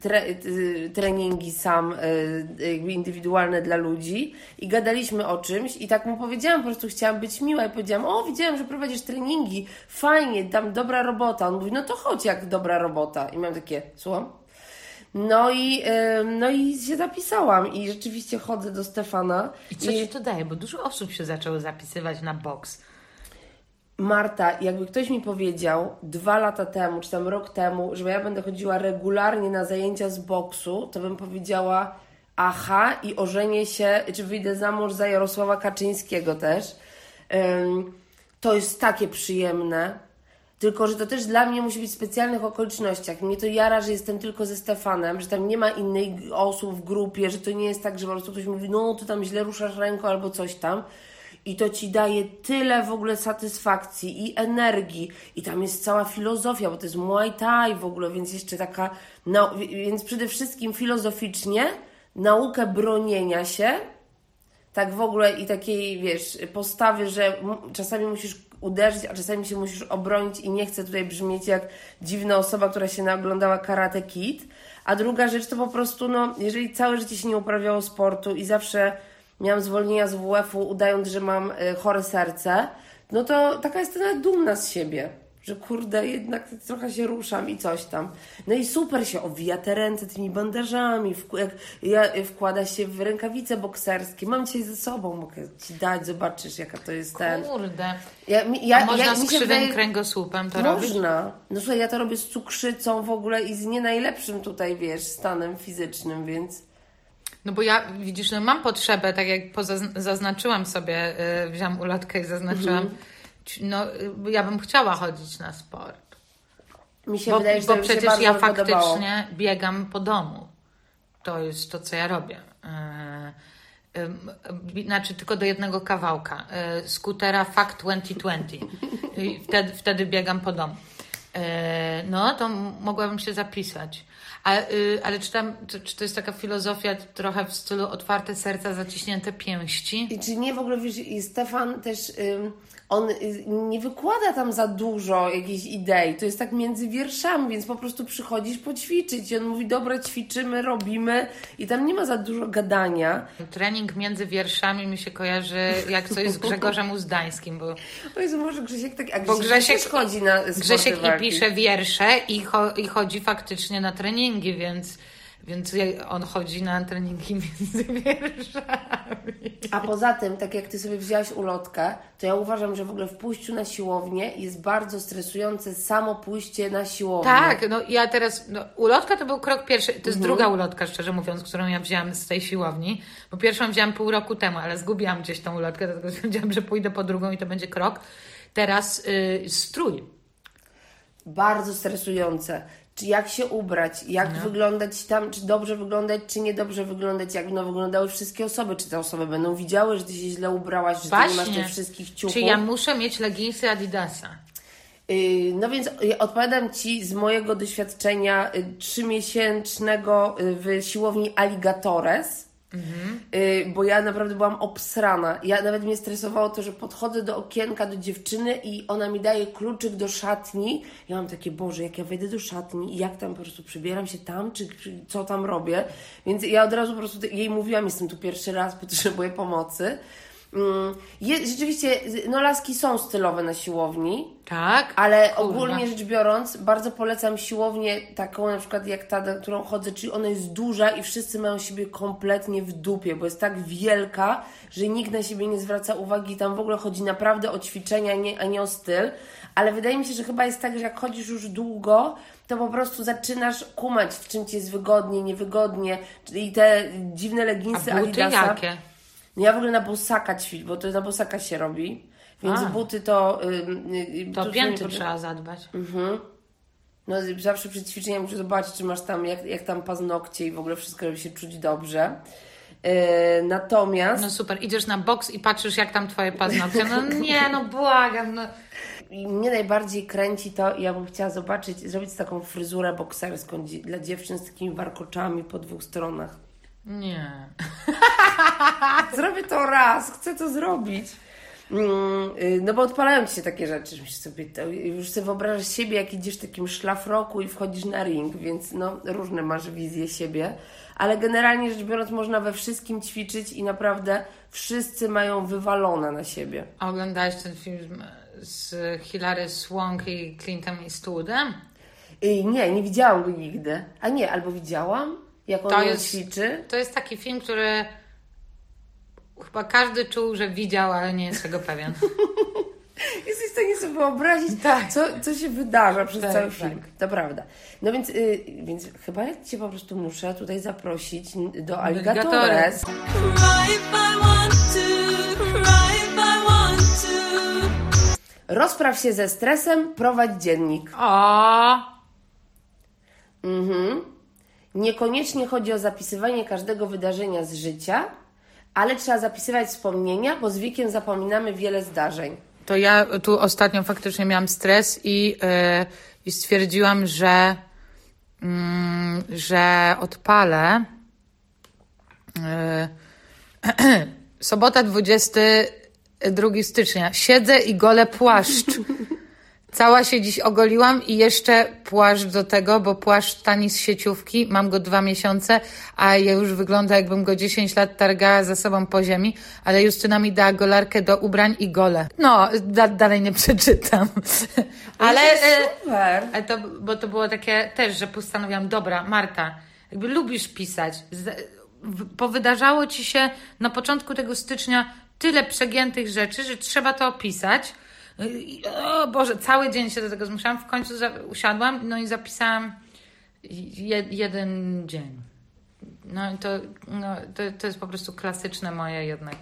tre, y, treningi sam, y, jakby indywidualne dla ludzi i gadaliśmy o czymś i tak mu powiedziałam, po prostu chciałam być miła i powiedziałam, o widziałam, że prowadzisz treningi, fajnie, tam dobra robota. On mówi, no to chodź jak dobra robota. I miałam takie, słucham? No i, no i się zapisałam i rzeczywiście chodzę do Stefana. I co ci to daje? Bo dużo osób się zaczęło zapisywać na boks. Marta, jakby ktoś mi powiedział dwa lata temu, czy tam rok temu, że ja będę chodziła regularnie na zajęcia z boksu, to bym powiedziała aha i ożenię się, czy wyjdę za mąż za Jarosława Kaczyńskiego też. Ym, to jest takie przyjemne. Tylko, że to też dla mnie musi być w specjalnych okolicznościach. Mnie to jara, że jestem tylko ze Stefanem, że tam nie ma innych osób w grupie, że to nie jest tak, że po prostu ktoś mówi, no ty tam źle ruszasz ręką albo coś tam. I to ci daje tyle w ogóle satysfakcji i energii. I tam jest cała filozofia, bo to jest Muay Thai w ogóle, więc jeszcze taka. No, więc przede wszystkim filozoficznie naukę bronienia się, tak w ogóle i takiej, wiesz, postawy, że czasami musisz uderzyć, a czasami się musisz obronić i nie chcę tutaj brzmieć jak dziwna osoba, która się naoglądała Karate Kid. A druga rzecz to po prostu, no, jeżeli całe życie się nie uprawiało sportu i zawsze miałam zwolnienia z WF-u, udając, że mam y, chore serce, no to taka jestem nawet dumna z siebie. Że kurde, jednak trochę się ruszam i coś tam. No i super się owija te ręce tymi bandażami, jak ja, y, wkłada się w rękawice bokserskie. Mam dzisiaj ze sobą, mogę ci dać, zobaczysz jaka to jest ten. Kurde. Ja, ja, można ja, z krzywym wydaje- kręgosłupem to robić? Można. No słuchaj, ja to robię z cukrzycą w ogóle i z nie najlepszym tutaj, wiesz, stanem fizycznym, więc... No bo ja, widzisz, no mam potrzebę, tak jak zaznaczyłam sobie, y, wziąłam ulotkę i zaznaczyłam, Mhm. no y, ja bym chciała chodzić na sport. Mi się Bo, wydaje, że bo przecież ja podobało. faktycznie biegam po domu. To jest to, co ja robię. Y, y, y, Znaczy tylko do jednego kawałka. Y, Skutera Fact 2020. I wtedy, wtedy biegam po domu. Y, No, to mogłabym się zapisać. A, y, ale czy, tam, czy, czy to jest taka filozofia trochę w stylu otwarte serca, zaciśnięte pięści? I czy nie w ogóle, wiesz, i Stefan też, on y, nie wykłada tam za dużo jakichś idei, to jest tak między wierszami, więc po prostu przychodzisz poćwiczyć. I on mówi, dobra, ćwiczymy, robimy. I tam nie ma za dużo gadania. Trening między wierszami mi się kojarzy jak coś z Grzegorzem Uzdańskim, bo O Jezu, może Grzesiek tak, a Bo Grzesiek, Grzesiek- też chodzi na Grzesiek i pisze wiersze i, cho- i chodzi faktycznie na treningi, więc, Więc on chodzi na treningi między wierszami. A poza tym, tak jak ty sobie wzięłaś ulotkę, to ja uważam, że w ogóle w pójściu na siłownię jest bardzo stresujące samo pójście na siłownię. Tak, no ja teraz, no, ulotka to był krok pierwszy, to jest druga ulotka, szczerze mówiąc, którą ja wzięłam z tej siłowni, bo pierwszą wzięłam pół roku temu, ale zgubiłam gdzieś tą ulotkę, dlatego stwierdziłam, że pójdę po drugą i to będzie krok. Teraz y, strój. Bardzo stresujące. Czy jak się ubrać, jak No. wyglądać tam, czy dobrze wyglądać, czy niedobrze wyglądać, jak będą wyglądały wszystkie osoby, czy te osoby będą widziały, że ty się źle ubrałaś, że ty nie masz Właśnie. tych wszystkich ciuchów. Czy ja muszę mieć leginsy Adidasa? Yy, No więc y, odpowiadam Ci z mojego doświadczenia y, trzymiesięcznego y, w siłowni Alligatores, Y, bo ja naprawdę byłam obsrana. Ja nawet mnie stresowało to, że podchodzę do okienka do dziewczyny i ona mi daje kluczyk do szatni. Ja mam takie, Boże, jak ja wejdę do szatni i jak tam po prostu przybieram się tam, czy, czy co tam robię. Więc ja od razu po prostu jej mówiłam, jestem tu pierwszy raz, potrzebuję pomocy. Mm, Je, rzeczywiście, no laski są stylowe na siłowni, Tak? ale Kurwa. ogólnie rzecz biorąc, bardzo polecam siłownię taką na przykład jak ta, na którą chodzę, czyli ona jest duża i wszyscy mają siebie kompletnie w dupie, bo jest tak wielka, że nikt na siebie nie zwraca uwagi. Tam w ogóle chodzi naprawdę o ćwiczenia, nie, a nie o styl. Ale wydaje mi się, że chyba jest tak, że jak chodzisz już długo, to po prostu zaczynasz kumać, w czym ci jest wygodnie, niewygodnie. Czyli te dziwne leginsy A buty Adidasa. jakie? No ja w ogóle na bosaka ćwiczę, bo to na bosaka się robi. Więc A. buty to... ym, y, To pięty trzeba zadbać. no zawsze przed ćwiczeniem muszę zobaczyć, czy masz tam, jak, jak tam paznokcie i w ogóle wszystko, żeby się czuć dobrze. Yy, natomiast No super, idziesz na boks i patrzysz jak tam twoje paznokcie. No nie, no błagam, no. i mnie najbardziej kręci to, ja bym chciała zobaczyć, zrobić taką fryzurę bokserską dla dziewczyn z takimi warkoczami po dwóch stronach. Nie. Zrobię to raz, chcę to zrobić. Mm, y, No bo odpalają ci się takie rzeczy, że myślisz sobie, to, już sobie wyobrażasz siebie, jak idziesz w takim szlafroku i wchodzisz na ring, więc no różne masz wizje siebie, ale generalnie rzecz biorąc można we wszystkim ćwiczyć i naprawdę wszyscy mają wywalone na siebie. A oglądałeś ten film z Hilary Swank i Clintem Eastwoodem? I nie, nie widziałam go nigdy. A nie, albo widziałam, jak on To jest- ćwiczy. To jest taki film, który chyba każdy czuł, że widział, ale nie jest tego pewien. Jesteś w stanie sobie wyobrazić, Tak. co, co się wydarza przez Tak, cały tak. film. To prawda. No więc, y, więc chyba ja Cię po prostu muszę tutaj zaprosić do Alligatores. Rozpraw się ze stresem, prowadź dziennik. O, Mhm. Niekoniecznie chodzi o zapisywanie każdego wydarzenia z życia, ale trzeba zapisywać wspomnienia, bo z wiekiem zapominamy wiele zdarzeń. To ja tu ostatnio faktycznie miałam stres i, yy, i stwierdziłam, że, mm, że odpalę. Yy, sobota 22 stycznia. Siedzę i golę płaszcz. Cała się dziś ogoliłam i jeszcze płaszcz do tego, bo płaszcz tani z sieciówki, mam go dwa miesiące, a ja już wygląda jakbym go 10 lat targała za sobą po ziemi, ale Justyna mi dała golarkę do ubrań i gole. No, da, dalej nie przeczytam. Ale, e, Super. ale to, bo to było takie też, że postanowiłam, dobra, Marta, jakby lubisz pisać, powydarzało ci się na początku tego stycznia tyle przegiętych rzeczy, że trzeba to opisać. I, o Boże, cały dzień się do tego zmuszałam. W końcu usiadłam, no i zapisałam je, jeden dzień. No i to, no, to, to jest po prostu klasyczne moje jednak.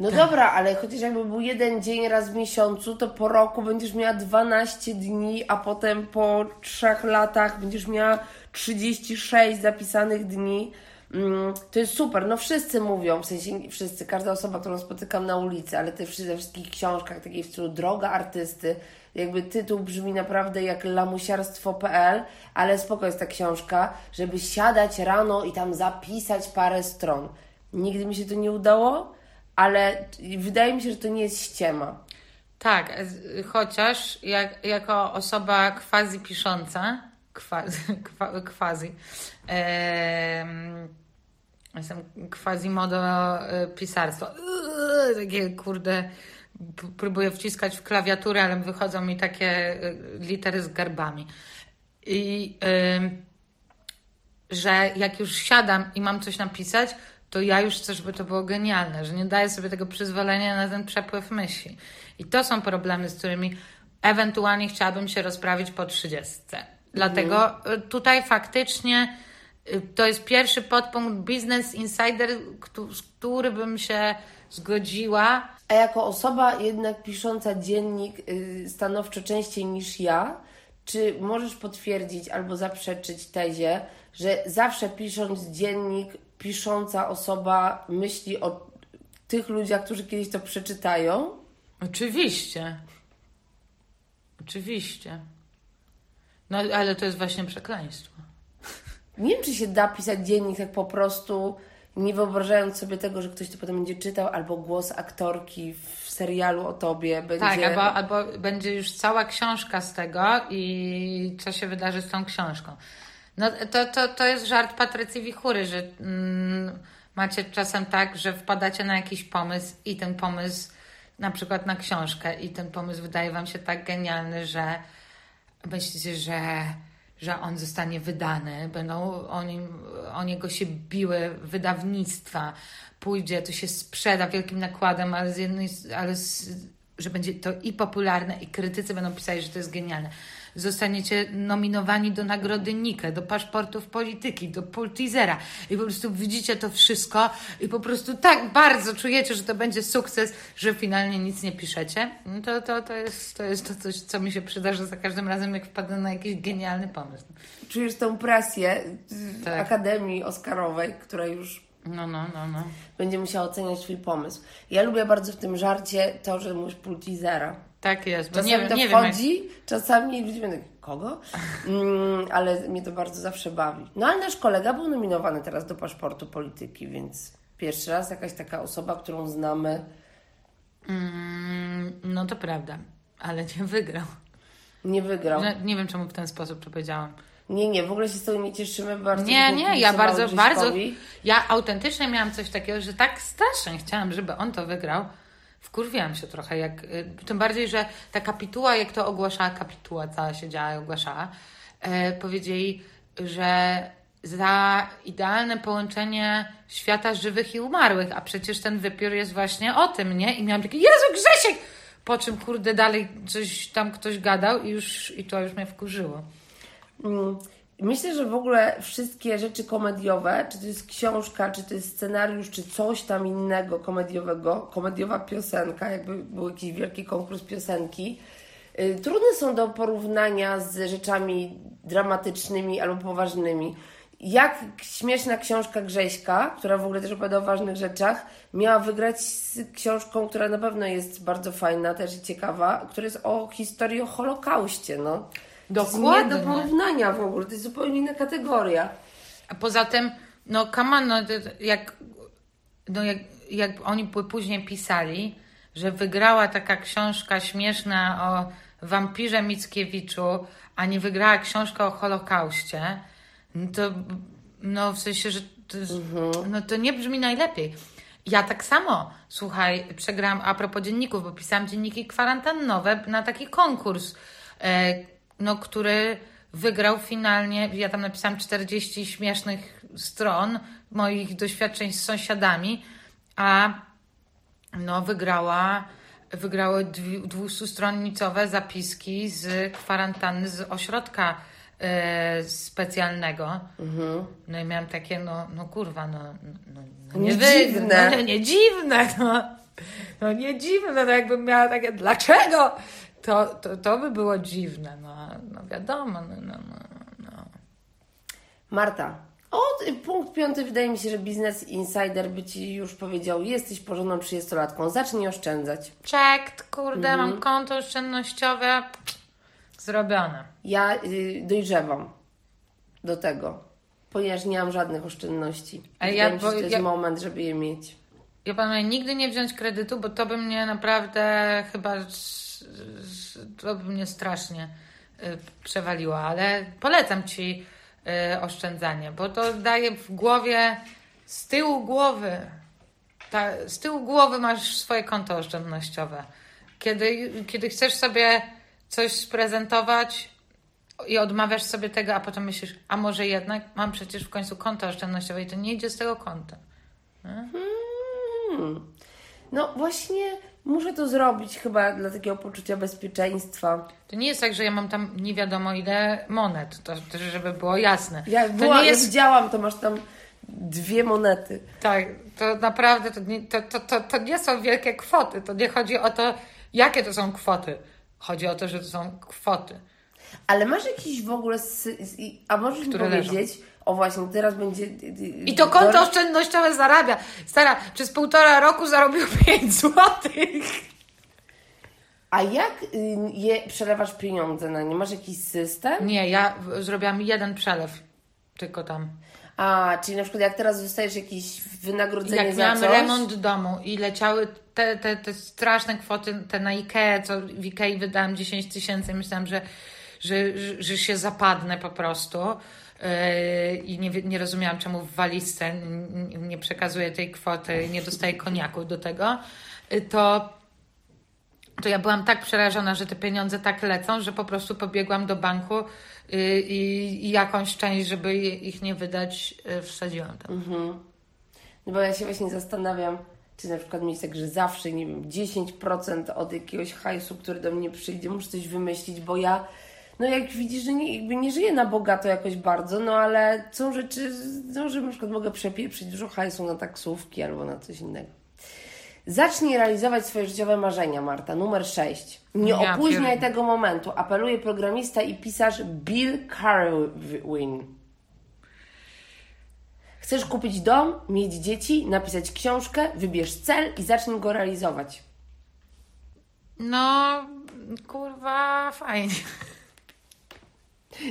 No dobra, ale chociaż jakby był jeden dzień raz w miesiącu, to po roku będziesz miała 12 dni, a potem po trzech latach będziesz miała 36 zapisanych dni. Mm, To jest super. No wszyscy mówią, w sensie wszyscy, każda osoba, którą spotykam na ulicy, ale te wszy- we wszystkich książkach, takiej w stylu Droga Artysty, jakby tytuł brzmi naprawdę jak lamusiarstwo.pl, ale spoko jest ta książka, żeby siadać rano i tam zapisać parę stron. Nigdy mi się to nie udało, ale wydaje mi się, że to nie jest ściema. Tak, chociaż jak, jako osoba quasi pisząca, quasi, quasi em, jestem quasi modo e, pisarstwa. Uuu, Takie kurde, próbuję wciskać w klawiaturę, ale wychodzą mi takie e, litery z garbami. I em, że jak już siadam i mam coś napisać, to ja już chcę, żeby to było genialne, że nie daję sobie tego przyzwolenia na ten przepływ myśli. I to są problemy, z którymi ewentualnie chciałabym się rozprawić po 30. Dlatego y, tutaj faktycznie y, to jest pierwszy podpunkt Business Insider, z który bym się zgodziła. A jako osoba jednak pisząca dziennik y, stanowczo częściej niż ja, czy możesz potwierdzić albo zaprzeczyć tezie, że zawsze pisząc dziennik, pisząca osoba myśli o tych ludziach, którzy kiedyś to przeczytają? Oczywiście. Oczywiście. No ale to jest właśnie przekleństwo. Nie wiem, czy się da pisać dziennik tak po prostu, nie wyobrażając sobie tego, że ktoś to potem będzie czytał, albo głos aktorki w serialu o tobie będzie... Tak, albo, albo będzie już cała książka z tego i co się wydarzy z tą książką. No to, to, to jest żart Patrycji Wichury, że mm, macie czasem tak, że wpadacie na jakiś pomysł i ten pomysł na przykład na książkę i ten pomysł wydaje wam się tak genialny, że myślicie, że, że on zostanie wydany, będą o, nim, o niego się biły wydawnictwa, pójdzie, to się sprzeda wielkim nakładem, ale z jednej, ale z, że będzie to i popularne, i krytycy będą pisali, że to jest genialne. Zostaniecie nominowani do nagrody Nike, do paszportów polityki, do Pultizera i po prostu widzicie to wszystko i po prostu tak bardzo czujecie, że to będzie sukces, że finalnie nic nie piszecie. No to, to, to, jest, to jest to coś, co mi się przydarza za każdym razem, jak wpadnę na jakiś genialny pomysł. Czujesz tą presję Tak. Akademii Oscarowej, która już No, no, no, no. będzie musiała oceniać twój pomysł. Ja lubię bardzo w tym żarcie to, że mówisz Pultizera. Tak jest, bo Czasami nie, wiem- to nie wiem, jak, wchodzi, czasami ludzie będą, kogo? Mm, ale mnie to bardzo zawsze bawi. No ale nasz kolega był nominowany teraz do paszportu polityki, więc pierwszy raz jakaś taka osoba, którą znamy, Mm, no to prawda, ale nie wygrał. nie wygrał. Nie, nie wiem, czemu w ten sposób to powiedziałam. Nie, nie, w ogóle się z tego nie cieszymy. Bardzo Nie, nie, ja bardzo, bardzo. Ja autentycznie miałam coś takiego, że tak strasznie chciałam, żeby on to wygrał. Wkurwiłam się trochę, jak, y, tym bardziej, że ta kapituła, jak to ogłaszała, kapituła cała się działa i ogłaszała, e, powiedzieli, że za idealne połączenie świata żywych i umarłych, a przecież ten wypiór jest właśnie o tym, nie? I miałam takie, Jezu Grzesiek! Po czym, kurde, dalej coś tam ktoś gadał i już, i to już mnie wkurzyło. Mm, Myślę, że w ogóle wszystkie rzeczy komediowe, czy to jest książka, czy to jest scenariusz, czy coś tam innego komediowego, komediowa piosenka, jakby był jakiś wielki konkurs piosenki, y, trudne są do porównania z rzeczami dramatycznymi albo poważnymi. Jak śmieszna książka Grześka, która w ogóle też opowiada o ważnych rzeczach, miała wygrać z książką, która na pewno jest bardzo fajna, też i ciekawa, która jest o historii o Holokauście, no. To jest nie Dokładnie. do porównania w ogóle, to jest zupełnie inna kategoria. A poza tym, no on, no, to- jak, no jak, jak oni później pisali, że wygrała taka książka śmieszna o wampirze Mickiewiczu, a nie wygrała książka o Holokauście, no to no w sensie, że to, jest- no to nie brzmi najlepiej. Ja tak samo, słuchaj, przegrałam a propos dzienników, bo pisałam dzienniki kwarantannowe na taki konkurs, e, no, który wygrał finalnie, ja tam napisałam 40 śmiesznych stron moich doświadczeń z sąsiadami, a no wygrała, wygrały dwi- 200-stronnicowe zapiski z kwarantanny z ośrodka e, specjalnego. No i miałam takie, no, no kurwa, no, no, no nie Nie wy- dziwne. No, nie, nie dziwne, no. No nie dziwne, no jakbym miała takie, dlaczego? To, to, to by było dziwne, no, no wiadomo, no, no, no, no. Marta, o, punkt piąty, wydaje mi się, że Business Insider by Ci już powiedział, jesteś porządną 30-latką, zacznij oszczędzać. Check, kurde, Mhm. mam konto oszczędnościowe zrobione. Ja y, dojrzewam do tego, ponieważ nie mam żadnych oszczędności. A Wydaje ja- się, bo że to jest ja- moment, żeby je mieć. Ja planuję nigdy nie wziąć kredytu, bo to by mnie naprawdę chyba to by mnie strasznie y, przewaliło, ale polecam ci y, oszczędzanie, bo to daje w głowie z tyłu głowy. Ta, z tyłu głowy masz swoje konto oszczędnościowe. Kiedy, kiedy chcesz sobie coś sprezentować, i odmawiasz sobie tego, a potem myślisz, a może jednak mam przecież w końcu konto oszczędnościowe i to nie idzie z tego konta. No właśnie muszę to zrobić chyba dla takiego poczucia bezpieczeństwa. To nie jest tak, że ja mam tam nie wiadomo ile monet, to też żeby było jasne. Jak to była, nie ja jest widziałam, to masz tam dwie monety. Tak, to naprawdę to nie, to, to, to, to nie są wielkie kwoty. To nie chodzi o to, jakie to są kwoty. Chodzi o to, że to są kwoty. Ale masz jakiś w ogóle. A możesz mi Które leżą. powiedzieć. O właśnie, teraz będzie. I to konto oszczędnościowe zarabia. Stara, przez półtora roku zarobił 5 złotych. A jak je przelewasz pieniądze na nie? Masz jakiś system? Nie, ja zrobiłam jeden przelew. Tylko tam. A, czyli na przykład jak teraz dostajesz jakieś wynagrodzenie Jak za miałam coś. remont domu i leciały te, te, te straszne kwoty, te na Ikea, co w Ikei wydałam 10 tysięcy, myślałam, że, że, że, się zapadnę po prostu. Yy, I nie, nie rozumiałam, czemu w walizce nie przekazuję tej kwoty, nie dostaję koniaku do tego. Yy, To, to ja byłam tak przerażona, że te pieniądze tak lecą, że po prostu pobiegłam do banku yy, i, i jakąś część, żeby ich nie wydać, wsadziłam tam. No bo ja się właśnie zastanawiam, czy na przykład mieć tak, że zawsze, nie wiem, 10% od jakiegoś hajsu, który do mnie przyjdzie, muszę coś wymyślić, bo ja, no jak widzisz, że nie, jakby nie żyję na bogato jakoś bardzo, no ale są rzeczy, no, że na przykład mogę przepieprzyć dużo hajsu na taksówki albo na coś innego. Zacznij realizować swoje życiowe marzenia, Marta. Numer 6. Nie Ja opóźniaj pierd- tego momentu. Apeluje programista i pisarz Bill Carwin. Chcesz kupić dom, mieć dzieci, napisać książkę, wybierz cel i zacznij go realizować. No, kurwa, fajnie.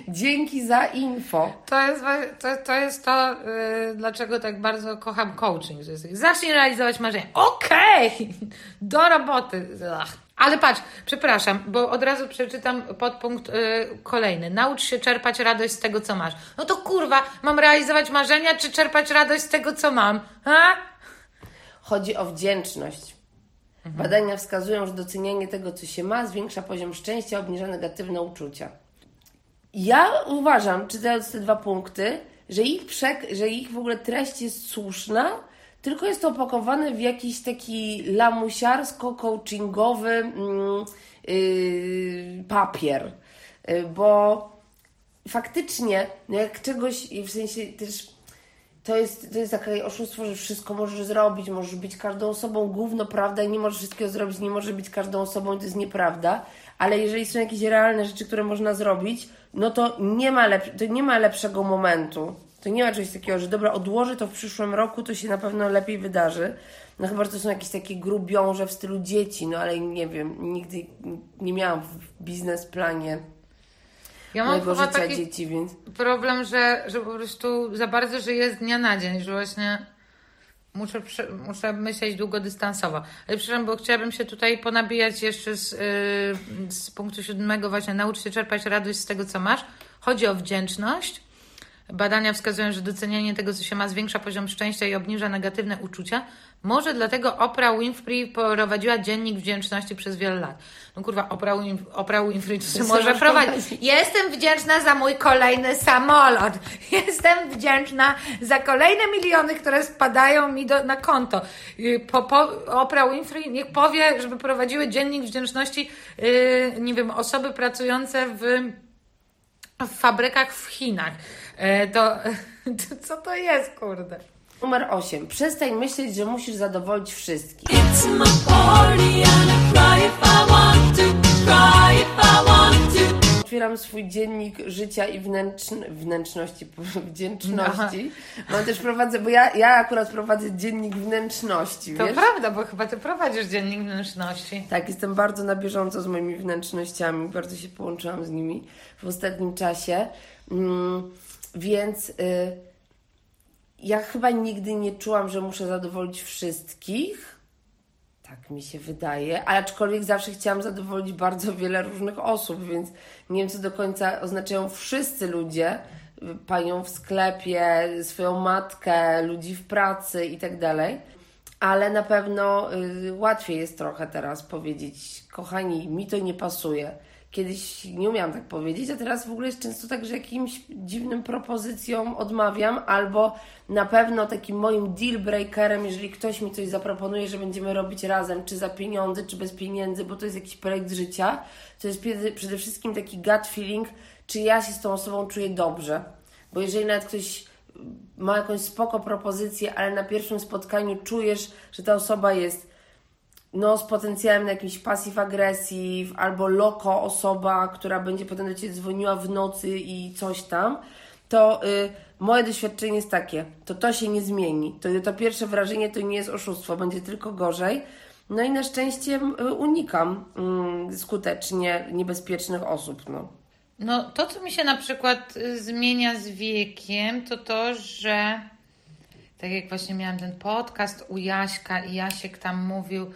Dzięki za info. To jest, to, to, jest to, yy, dlaczego tak bardzo kocham coaching. Że jest, zacznij realizować marzenia. Okej! Do roboty. Ach. Ale patrz, przepraszam, bo od razu przeczytam podpunkt yy, kolejny. Naucz się czerpać radość z tego, co masz. No to kurwa, mam realizować marzenia, czy czerpać radość z tego, co mam? Ha? Chodzi o wdzięczność. Badania wskazują, że docenianie tego, co się ma, zwiększa poziom szczęścia, obniża negatywne uczucia. Ja uważam, czytając te dwa punkty, że ich, przek- że ich w ogóle treść jest słuszna, tylko jest to opakowane w jakiś taki lamusiarsko-coachingowy yy, papier. Yy, bo faktycznie, no jak czegoś, w sensie też to jest, to jest takie oszustwo, że wszystko możesz zrobić, możesz być każdą osobą, gówno prawda i nie możesz wszystkiego zrobić, nie możesz być każdą osobą, to jest nieprawda, ale jeżeli są jakieś realne rzeczy, które można zrobić, no to nie ma, lep- to nie ma lepszego momentu. To nie ma czegoś takiego, że dobra, odłożę to w przyszłym roku, to się na pewno lepiej wydarzy. No chyba, że to są jakieś takie grubiąże w stylu dzieci, no ale nie wiem, nigdy nie miałam w biznesplanie Ja mam mojego życia taki dzieci, więc... problem, że, że po prostu za bardzo żyję z dnia na dzień, że właśnie muszę, muszę myśleć długodystansowo. Ale przepraszam, bo chciałabym się tutaj ponabijać jeszcze z, yy, z punktu siódmego właśnie naucz się czerpać radość z tego, co masz. Chodzi o wdzięczność. Badania wskazują, że docenianie tego, co się ma, zwiększa poziom szczęścia i obniża negatywne uczucia. Może dlatego Oprah Winfrey prowadziła dziennik wdzięczności przez wiele lat. No kurwa, Oprah, Win- Oprah Winfrey Co może prowadzić. Jestem wdzięczna za mój kolejny samolot. Jestem wdzięczna za kolejne miliony, które spadają mi do, na konto. Yy, Po, po, Oprah Winfrey niech powie, żeby prowadziły dziennik wdzięczności, yy, nie wiem, osoby pracujące w w fabrykach w Chinach. E, To, to co to jest, kurde? Numer 8. Przestań myśleć, że musisz zadowolić wszystkich. It's my party and I cry if I want to, cry if I want to. Otwieram swój dziennik życia i wnętrzn wnętrzności, wdzięczności. Mam też prowadzę, bo ja, ja akurat prowadzę dziennik wnętrzności, To wiesz? prawda, bo chyba ty prowadzisz dziennik wnętrzności. Tak, jestem bardzo na bieżąco z moimi wnętrznościami, bardzo się połączyłam z nimi w ostatnim czasie. Mm, więc y, ja chyba nigdy nie czułam, że muszę zadowolić wszystkich. Tak mi się wydaje, ale aczkolwiek zawsze chciałam zadowolić bardzo wiele różnych osób, więc nie wiem, co do końca oznaczają wszyscy ludzie. Panią w sklepie, swoją matkę, ludzi w pracy i tak dalej. ale na pewno y, łatwiej jest trochę teraz powiedzieć, kochani, mi to nie pasuje. Kiedyś nie umiałam tak powiedzieć, a teraz w ogóle jest często tak, że jakimś dziwnym propozycjom odmawiam, albo na pewno takim moim deal breakerem, jeżeli ktoś mi coś zaproponuje, że będziemy robić razem, czy za pieniądze, czy bez pieniędzy, bo to jest jakiś projekt życia, to jest przede- wszystkim taki gut feeling, czy ja się z tą osobą czuję dobrze. Bo jeżeli nawet ktoś ma jakąś spoko propozycję, ale na pierwszym spotkaniu czujesz, że ta osoba jest no, z potencjałem na jakiś pasyw agresji, albo loko osoba, która będzie potem do Ciebie dzwoniła w nocy i coś tam, to y, moje doświadczenie jest takie, to to się nie zmieni. To, to pierwsze wrażenie to nie jest oszustwo, będzie tylko gorzej. No i na szczęście y, unikam y, skutecznie niebezpiecznych osób. No. No, to, co mi się na przykład y, zmienia z wiekiem, to to, że tak jak właśnie miałam ten podcast u Jaśka i Jasiek tam mówił,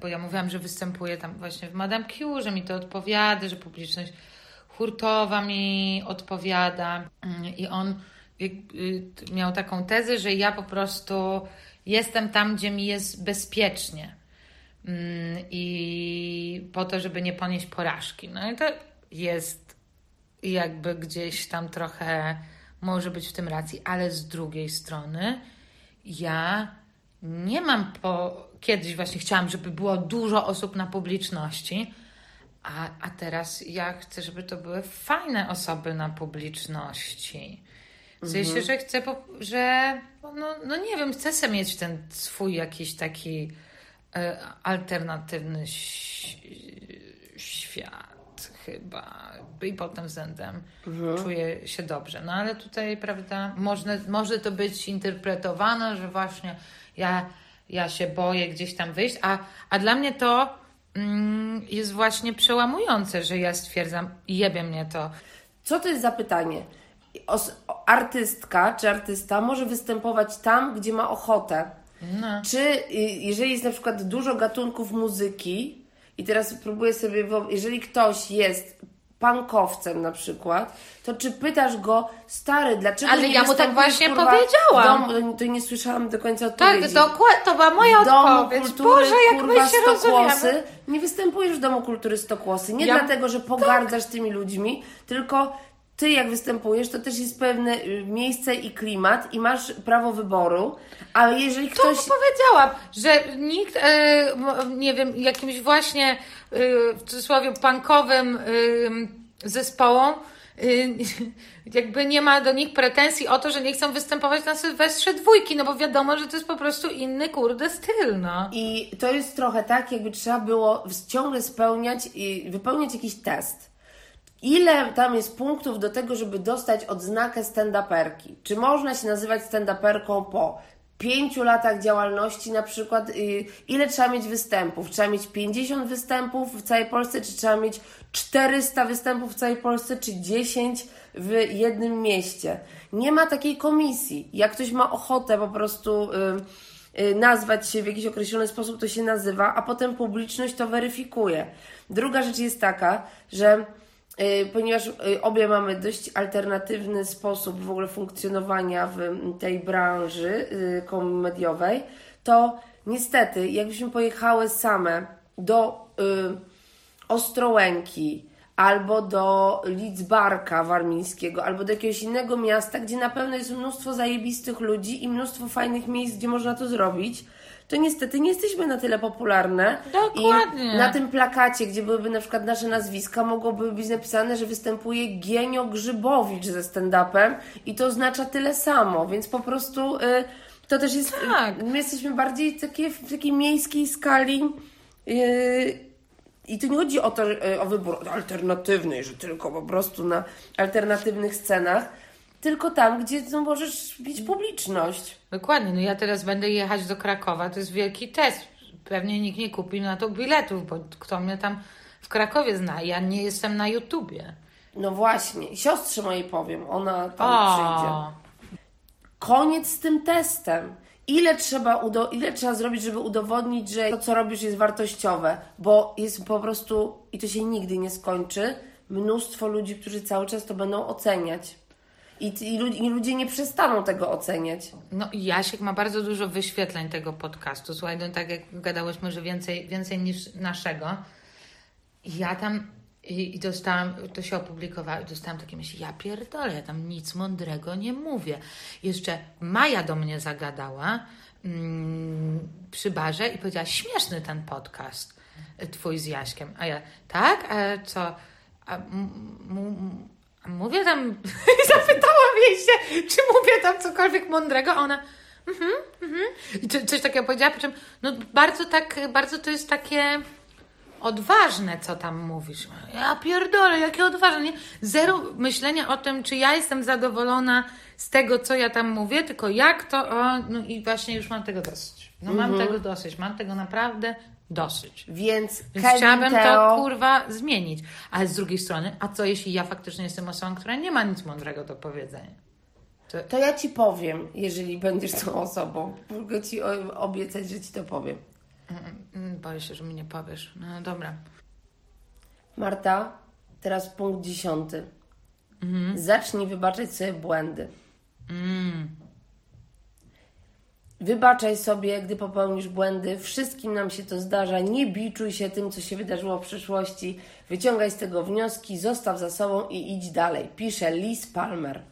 bo ja mówiłam, że występuję tam właśnie w Madame Q, że mi to odpowiada, że publiczność hurtowa mi odpowiada i on y, miał taką tezę, że ja po prostu jestem tam, gdzie mi jest bezpiecznie Mm, i po to, żeby nie ponieść porażki. No i to jest jakby gdzieś tam trochę może być w tym racji, ale z drugiej strony ja nie mam po. Kiedyś właśnie chciałam, żeby było dużo osób na publiczności, a, a teraz ja chcę, żeby to były fajne osoby na publiczności. W sensie, że chcę, że no, no nie wiem, chcę sobie mieć ten swój jakiś taki e, alternatywny świat chyba i pod tym względem czuję się dobrze. No ale tutaj, prawda, może, może to być interpretowane, że właśnie ja, ja się boję gdzieś tam wyjść, a, a dla mnie to mm, jest właśnie przełamujące, że ja stwierdzam, jebie mnie to. Co to jest za pytanie? Os- artystka czy artysta może występować tam, gdzie ma ochotę. No. Czy y, jeżeli jest na przykład dużo gatunków muzyki i teraz próbuję sobie, jeżeli ktoś jest punkowcem na przykład, to czy pytasz go, stary, dlaczego Ale nie ja mu tak właśnie kurwa, powiedziałam. W domu, to nie słyszałam do końca Tak, odpowiedzi. dokładnie, to była moja odpowiedź. kultury, Boże, jak kurwa, my się Stokłosy. rozumiemy. Nie występujesz w Domu Kultury Stokłosy. Nie Ja- Tak. dlatego, że pogardzasz tymi ludźmi, tylko ty jak występujesz, to też jest pewne y, miejsce i klimat i masz prawo wyboru, ale jeżeli To ktoś... powiedziałam, że nikt, e, nie wiem, jakimś właśnie e, w cudzysłowie punkowym e, zespołom jakby nie ma do nich pretensji o to, że nie chcą występować na Sylwestrze dwójki, no bo wiadomo, że to jest po prostu inny kurde styl, no. I to jest trochę tak, jakby trzeba było ciągle spełniać i wypełniać jakiś test. Ile tam jest punktów do tego, żeby dostać odznakę stand-uperki? Czy można się nazywać stand-uperką po pięciu latach działalności na przykład? y, Ile trzeba mieć występów? Trzeba mieć 50 występów w całej Polsce, czy trzeba mieć 400 występów w całej Polsce, czy 10 w jednym mieście? Nie ma takiej komisji. Jak ktoś ma ochotę po prostu... y, y, nazwać się w jakiś określony sposób, to się nazywa, a potem publiczność to weryfikuje. Druga rzecz jest taka, że ponieważ y, obie mamy dość alternatywny sposób w ogóle funkcjonowania w tej branży y, komediowej, to niestety, jakbyśmy pojechały same do y, Ostrołęki, albo do Lidzbarka warmińskiego, albo do jakiegoś innego miasta, gdzie na pewno jest mnóstwo zajebistych ludzi i mnóstwo fajnych miejsc, gdzie można to zrobić, to niestety nie jesteśmy na tyle popularne. Dokładnie. I na tym plakacie, gdzie byłyby na przykład nasze nazwiska, mogłoby być napisane, że występuje Genio Grzybowicz ze stand-upem i to oznacza tyle samo, więc po prostu y, to też jest... Tak. My jesteśmy bardziej takie, w takiej miejskiej skali y, i tu nie chodzi o to, że, o wybór alternatywny, że tylko po prostu na alternatywnych scenach, tylko tam, gdzie no, możesz mieć publiczność. Dokładnie, no ja teraz będę jechać do Krakowa, to jest wielki test. Pewnie nikt nie kupi na to biletów, bo kto mnie tam w Krakowie zna, ja nie jestem na YouTubie. No właśnie, siostrze mojej powiem, ona tam przyjdzie. O, Koniec z tym testem. Ile trzeba, udo- ile trzeba zrobić, żeby udowodnić, że to, co robisz, jest wartościowe? Bo jest po prostu, i to się nigdy nie skończy, mnóstwo ludzi, którzy cały czas to będą oceniać. I, i, i ludzie nie przestaną tego oceniać. No Jasiek ma bardzo dużo wyświetleń tego podcastu. Słuchaj, no tak jak gadałyśmy, że więcej, więcej niż naszego. Ja tam i, i dostałam, to się opublikowało, i dostałam takie myśli, ja pierdolę, ja tam nic mądrego nie mówię. Jeszcze Maja do mnie zagadała mm, przy barze i powiedziała, śmieszny ten podcast y, twój z Jaśkiem. A ja, tak? A co? A, m- m- a mówię tam, zapytałam jej się, czy mówię tam cokolwiek mądrego, a ona, mhm, mhm. I co- coś takiego powiedziała, po czym, no bardzo tak, bardzo to jest takie odważne, co tam mówisz. Ja pierdolę, jakie odważne, nie? Zero myślenia o tym, czy ja jestem zadowolona z tego, co ja tam mówię, tylko jak to, o, no i właśnie już mam tego dosyć. No mam tego dosyć, mam tego naprawdę dosyć. Więc, Więc chciałabym Teo, to kurwa zmienić. Ale z drugiej strony, a co jeśli ja faktycznie jestem osobą, która nie ma nic mądrego do powiedzenia? To ja ci powiem, jeżeli będziesz tą osobą. Mogę ci obiecać, że ci to powiem. Mm, Boję się, że mi nie powiesz. No dobra. Marta, teraz punkt dziesiąty. Zacznij wybaczać sobie błędy. Wybaczaj sobie, gdy popełnisz błędy. Wszystkim nam się to zdarza. Nie biczuj się tym, co się wydarzyło w przeszłości. Wyciągaj z tego wnioski, zostaw za sobą i idź dalej. Pisze Liz Palmer.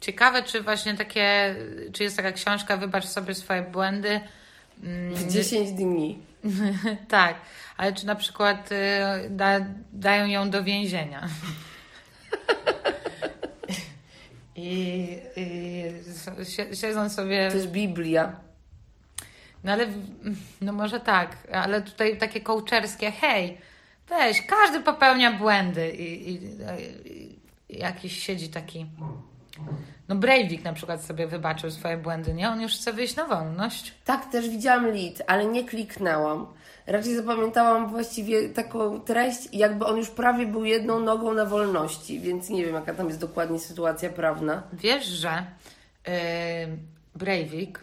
Ciekawe, czy właśnie takie, czy jest taka książka Wybacz sobie swoje błędy. W 10 dni. tak, ale czy na przykład y, da, dają ją do więzienia. I, i siedzą sobie. To jest Biblia. No ale, no może tak, ale tutaj takie kołczerskie, hej, weź, każdy popełnia błędy i, i, i jakiś siedzi taki, no Breivik na przykład sobie wybaczył swoje błędy, nie? On już chce wyjść na wolność. Tak, też widziałam lead, ale nie kliknęłam. Raczej zapamiętałam właściwie taką treść, jakby on już prawie był jedną nogą na wolności, więc nie wiem, jaka tam jest dokładnie sytuacja prawna. Wiesz, że yy, Breivik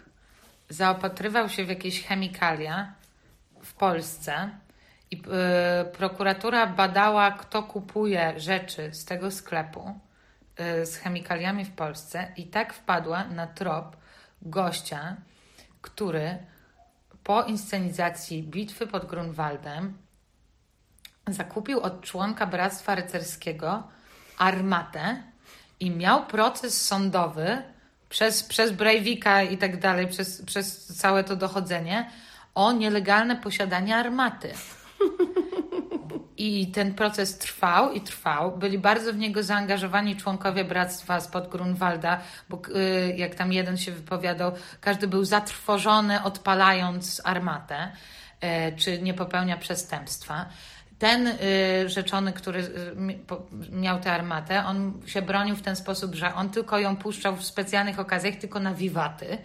zaopatrywał się w jakieś chemikalia w Polsce i yy, prokuratura badała, kto kupuje rzeczy z tego sklepu yy, z chemikaliami w Polsce i tak wpadła na trop gościa, który po inscenizacji bitwy pod Grunwaldem zakupił od członka Bractwa Rycerskiego armatę i miał proces sądowy przez, przez Breivika i tak dalej, przez, przez całe to dochodzenie o nielegalne posiadanie armaty. I ten proces trwał i trwał. Byli bardzo w niego zaangażowani członkowie bractwa spod Grunwalda, bo y, jak tam jeden się wypowiadał, każdy był zatrwożony odpalając armatę, y, czy nie popełnia przestępstwa. Ten y, rzeczony, który y, miał tę armatę, on się bronił w ten sposób, że on tylko ją puszczał w specjalnych okazjach, tylko na wiwaty.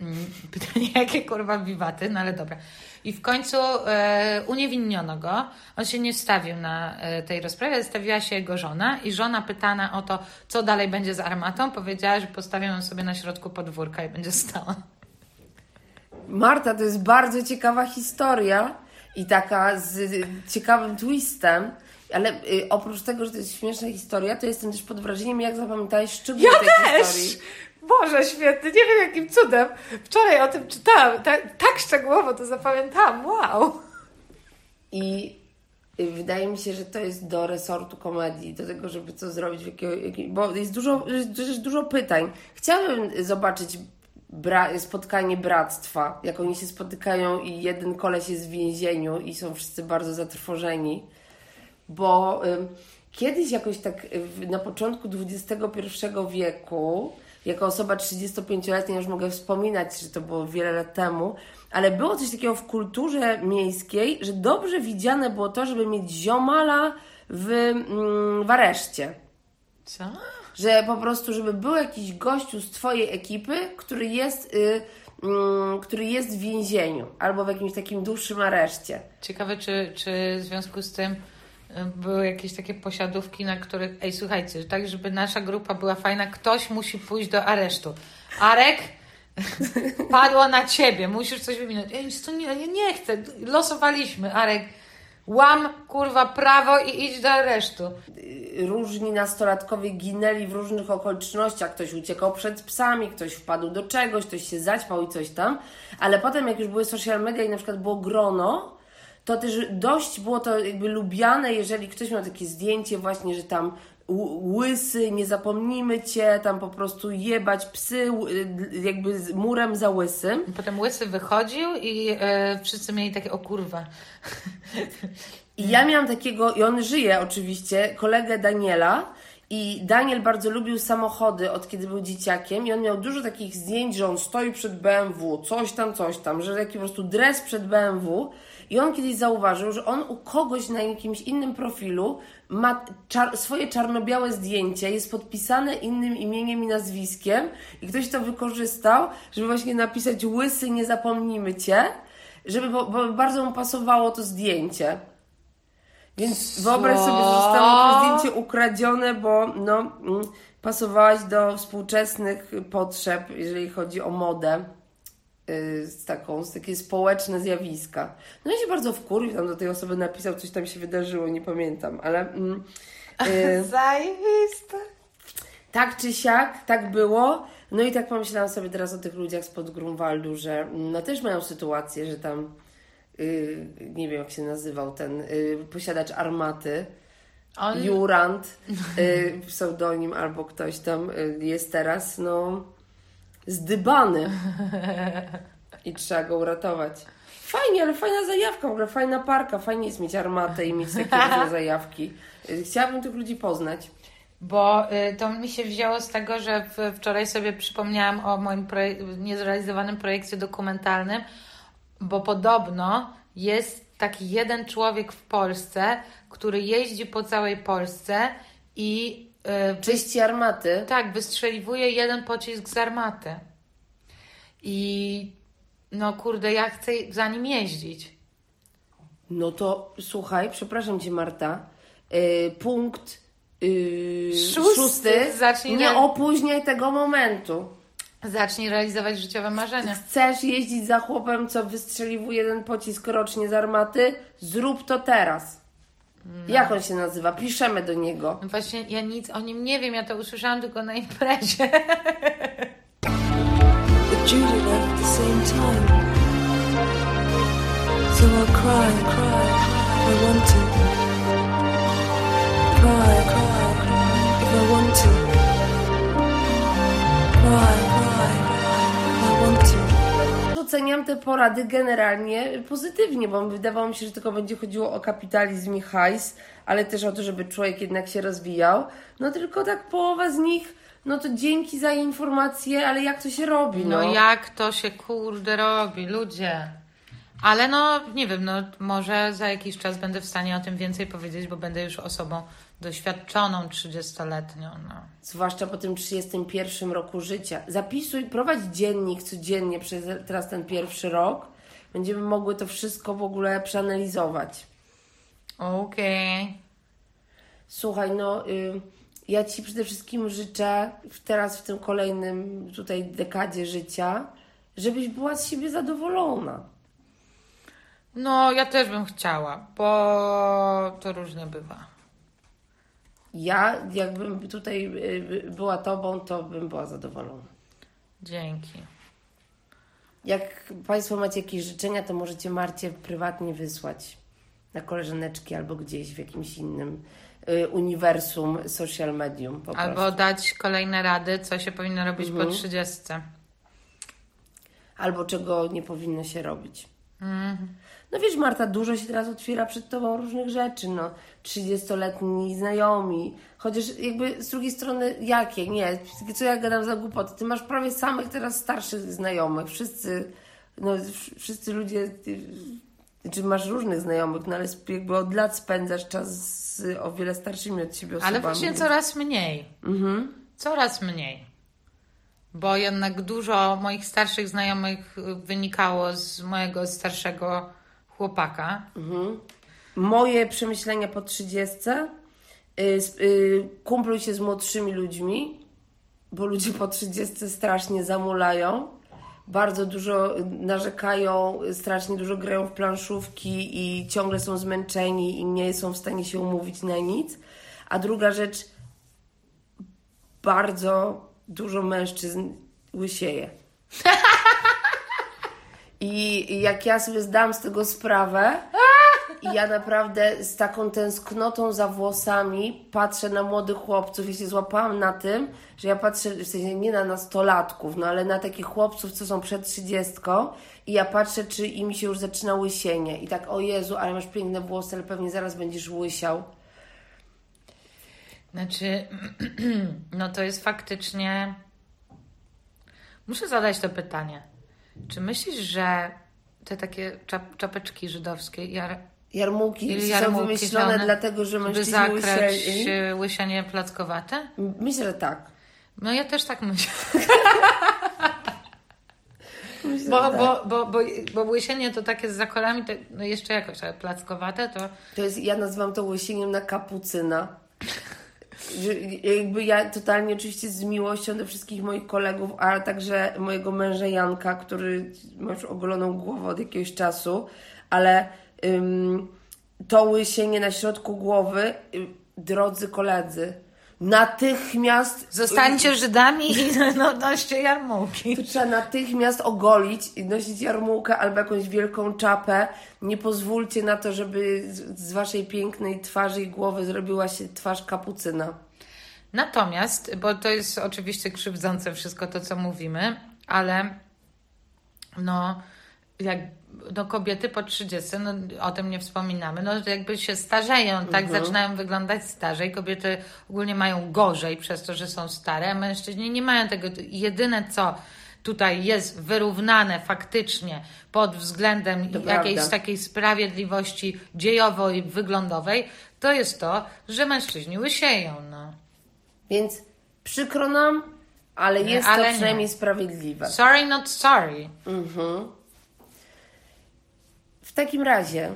Mm, Pytanie, jakie kurwa wiwaty, no ale dobra. I w końcu e, uniewinniono go. On się nie stawił na e, tej rozprawie, stawiła się jego żona i żona pytana o to, co dalej będzie z armatą, powiedziała, że postawią ją sobie na środku podwórka i będzie stała. Marta, to jest bardzo ciekawa historia i taka z ciekawym twistem, ale y, oprócz tego, że to jest śmieszna historia, to jestem też pod wrażeniem, jak zapamiętałeś szczegóły tej historii. Boże, świetny, nie wiem jakim cudem. Wczoraj o tym czytałam, tak, tak szczegółowo to zapamiętałam, wow. I wydaje mi się, że to jest do resortu komedii, do tego, żeby co zrobić, jakiego, jakiego, bo jest dużo, jest dużo pytań. Chciałabym zobaczyć bra, spotkanie bractwa, jak oni się spotykają i jeden koleś jest w więzieniu i są wszyscy bardzo zatrwożeni, bo kiedyś jakoś tak na początku XXI wieku, jako osoba 35-letnia już mogę wspominać, że to było wiele lat temu, ale było coś takiego w kulturze miejskiej, że dobrze widziane było to, żeby mieć ziomala w, mm, w areszcie. Co? Że po prostu, żeby był jakiś gościu z twojej ekipy, który jest, y, mm, który jest w więzieniu albo w jakimś takim dłuższym areszcie. Ciekawe, czy, czy w związku z tym były jakieś takie posiadówki, na których, ej, słuchajcie, tak, żeby nasza grupa była fajna, ktoś musi pójść do aresztu. Arek, padło na ciebie, musisz coś wyminąć. Ej, to nie, ja nie chcę, losowaliśmy, Arek, łam, kurwa, prawo i idź do aresztu. różni nastolatkowie ginęli w różnych okolicznościach. Ktoś uciekał przed psami, ktoś wpadł do czegoś, ktoś się zaćpał i coś tam. Ale potem, jak już były social media i na przykład było grono, to też dość było to jakby lubiane, jeżeli ktoś miał takie zdjęcie właśnie, że tam łysy, nie zapomnimy cię, tam po prostu jebać psy, jakby z murem za łysym. Potem Łysy wychodził i e, wszyscy mieli takie, o kurwa. I ja miałam takiego, i on żyje oczywiście, kolegę Daniela. I Daniel bardzo lubił samochody od kiedy był dzieciakiem i on miał dużo takich zdjęć, że on stoi przed BMW, coś tam, coś tam, że taki po prostu dres przed BMW. I on kiedyś zauważył, że on u kogoś na jakimś innym profilu ma czar- swoje czarno-białe zdjęcie, jest podpisane innym imieniem i nazwiskiem i ktoś to wykorzystał, żeby właśnie napisać łysy, nie zapomnimy cię, żeby, bo, bo bardzo mu pasowało to zdjęcie. Więc wyobraź sobie, że zostało to zdjęcie ukradzione, bo no, mm, pasowałaś do współczesnych potrzeb, jeżeli chodzi o modę. Yy, Z taką, z takie społeczne zjawiska. No i się bardzo wkurwił, tam do tej osoby napisał, coś tam się wydarzyło, nie pamiętam, ale mm, yy, Zajebiste. tak czy siak, tak było. No i tak pomyślałam sobie teraz o tych ludziach spod Grunwaldu, że mm, no też mają sytuację, że tam yy, nie wiem jak się nazywał ten yy, posiadacz armaty, On, Jurand, yy, pseudonim albo ktoś tam yy, jest teraz, no zdybany i trzeba go uratować. Fajnie, ale fajna zajawka, w ogóle fajna parka, fajnie jest mieć armatę i mieć takie zajawki. Yy, Chciałabym tych ludzi poznać. Bo y, to mi się wzięło z tego, że wczoraj sobie przypomniałam o moim niezrealizowanym projekcie dokumentalnym, bo podobno jest taki jeden człowiek w Polsce, który jeździ po całej Polsce i y, Czyści armaty. tak, wystrzeliwuje jeden pocisk z armaty. I no kurde, ja chcę za nim jeździć. No to słuchaj, przepraszam cię, Marta. Yy, punkt yy, Szósty. szósty. Zacznij Nie opóźniaj tego momentu. Zacznij realizować życiowe marzenia. Chcesz jeździć za chłopem, co wystrzeliwuje jeden pocisk rocznie z armaty? Zrób to teraz. Jak on się nazywa? Piszemy do niego. No właśnie, ja nic o nim nie wiem, ja to usłyszałam tylko na imprezie. But Judy left at the same time. So I cry, cry, I want to. Cry, cry, if I want to. Cry, Oceniam te porady generalnie pozytywnie, bo wydawało mi się, że tylko będzie chodziło o kapitalizm i hajs, ale też o to, żeby człowiek jednak się rozwijał. No tylko tak połowa z nich, no to dzięki za informacje, ale jak to się robi, no? No jak to się kurde robi, ludzie. Ale no, nie wiem, no może za jakiś czas będę w stanie o tym więcej powiedzieć, bo będę już osobą doświadczoną 30-letnią. No. Zwłaszcza po tym 31 roku życia. Zapisuj, prowadź dziennik codziennie przez teraz ten pierwszy rok. Będziemy mogły to wszystko w ogóle przeanalizować. Okej. Słuchaj, no y, ja Ci przede wszystkim życzę teraz w tym kolejnym tutaj dekadzie życia, żebyś była z siebie zadowolona. No, ja też bym chciała, bo to różnie bywa. Ja, jakbym tutaj y, była Tobą, to bym była zadowolona. Dzięki. Jak Państwo macie jakieś życzenia, to możecie Marcie prywatnie wysłać na koleżaneczki albo gdzieś w jakimś innym y, uniwersum social medium. Albo prostu. dać kolejne rady, co się powinno robić po 30. albo czego nie powinno się robić. Mhm. No wiesz, Marta, dużo się teraz otwiera przed tobą różnych rzeczy, no. 30-letni znajomi, chociaż jakby z drugiej strony jakie? Nie, co ja gadam za głupoty? Ty masz prawie samych teraz starszych znajomych, wszyscy, no wszyscy ludzie, ty, czy masz różnych znajomych, no ale jakby od lat spędzasz czas z o wiele starszymi od siebie osobami. Ale właśnie coraz mniej. Coraz mniej. Bo jednak dużo moich starszych znajomych y, wynikało z mojego starszego chłopaka. Moje przemyślenia po 30. Y, sp- y, kumpluj się z młodszymi ludźmi, bo ludzie po 30 strasznie zamulają. Bardzo dużo narzekają, strasznie dużo grają w planszówki i ciągle są zmęczeni i nie są w stanie się umówić na nic. A druga rzecz, bardzo dużo mężczyzn łysieje. I jak ja sobie zdałam z tego sprawę, i ja naprawdę z taką tęsknotą za włosami patrzę na młodych chłopców i się złapałam na tym, że ja patrzę, w sensie nie na nastolatków, no ale na takich chłopców, co są przed trzydziestką i ja patrzę, czy im się już zaczyna łysienie. I tak, o Jezu, ale masz piękne włosy, ale pewnie zaraz będziesz łysiał. Znaczy, no to jest faktycznie. Muszę zadać to pytanie. Czy myślisz, że te takie czap, czapeczki żydowskie, jar, Jarmułki, są jarmułki, wymyślone one- dlatego, że mężczyźni łysieli? łysienie plackowate? Myślę, że tak. No ja też tak myślę. Myślę, Bo, tak. bo, bo, bo, bo łysienie to takie z zakolami, to, no jeszcze jakoś ale plackowate, to To jest, ja nazywam to łysieniem na kapucyna. Że Jakby ja totalnie oczywiście z miłością do wszystkich moich kolegów, ale także mojego męża Janka, który ma już ogoloną głowę od jakiegoś czasu, ale ym, to łysienie na środku głowy, y, drodzy koledzy, natychmiast zostańcie Żydami i no, noście jarmułki. to trzeba natychmiast ogolić i nosić jarmułkę albo jakąś wielką czapę. Nie pozwólcie na to, żeby z waszej pięknej twarzy i głowy zrobiła się twarz kapucyna. Natomiast, bo to jest oczywiście krzywdzące wszystko to, co mówimy, ale no, jak no kobiety po 30, no o tym nie wspominamy, no to jakby się starzeją, tak zaczynają wyglądać starzej. Kobiety ogólnie mają gorzej przez to, że są stare, a mężczyźni nie mają tego. Jedyne co tutaj jest wyrównane faktycznie pod względem To jakiejś prawda. takiej sprawiedliwości dziejowej, wyglądowej, to jest to, że mężczyźni łysieją, no. Więc przykro nam, ale Nie, jest ale to nie. przynajmniej sprawiedliwe. Sorry, not sorry. W takim razie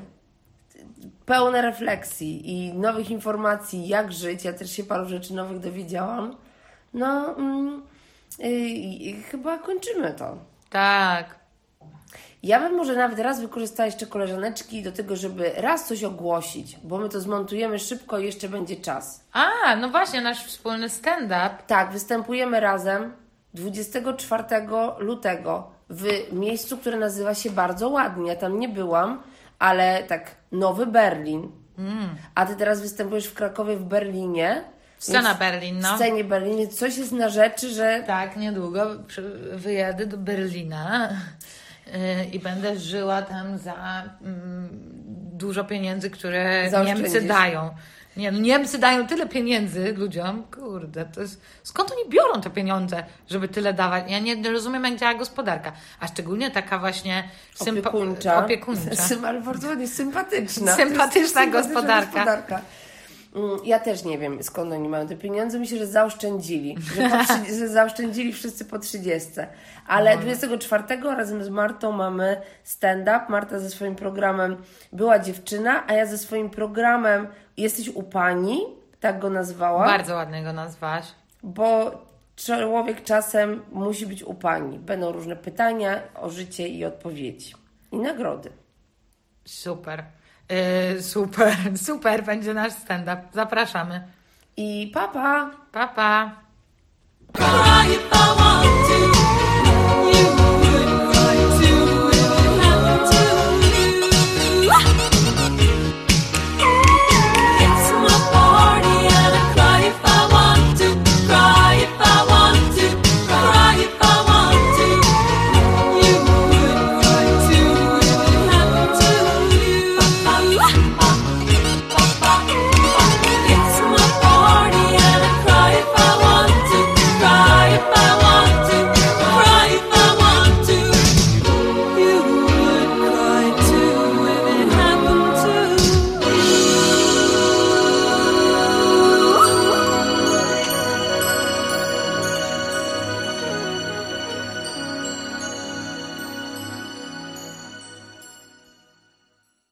pełne refleksji i nowych informacji, jak żyć. Ja też się paru rzeczy nowych dowiedziałam. No, mm, y, y, chyba kończymy to. Tak. Ja bym może nawet raz wykorzystała jeszcze koleżaneczki do tego, żeby raz coś ogłosić, bo my to zmontujemy szybko i jeszcze będzie czas. A, no właśnie, nasz wspólny stand-up. Tak, występujemy razem 24 lutego w miejscu, które nazywa się bardzo ładnie. Ja tam nie byłam, ale tak, Nowy Berlin. A ty teraz występujesz w Krakowie, w Berlinie. Scena Berlin, no. W scenie Berlin, więc coś jest na rzeczy, że Tak, niedługo wyjadę do Berlina yy, i będę żyła tam za mm, dużo pieniędzy, które. Niemcy dają. Nie, no Niemcy dają tyle pieniędzy ludziom, kurde, to jest, skąd oni biorą te pieniądze, żeby tyle dawać? Ja nie, nie rozumiem, jak działa gospodarka, a szczególnie taka właśnie sympa- opiekuńcza. opiekuńcza. Sym, ale bardzo ładnie, sympatyczna. Sympatyczna gospodarka. gospodarka. Mm, Ja też nie wiem, skąd oni mają te pieniądze. Myślę, że zaoszczędzili. Że, po, trzy- że zaoszczędzili wszyscy po 30. Ale 24 razem z Martą mamy stand-up. Marta ze swoim programem była dziewczyna, a ja ze swoim programem Jesteś u pani, tak go nazwała. Bardzo ładnie go nazwałaś. Bo człowiek czasem musi być u pani. Będą różne pytania o życie i odpowiedzi. I nagrody. Super. Yy, super, super będzie nasz stand-up. Zapraszamy. I papa! Pa, pa.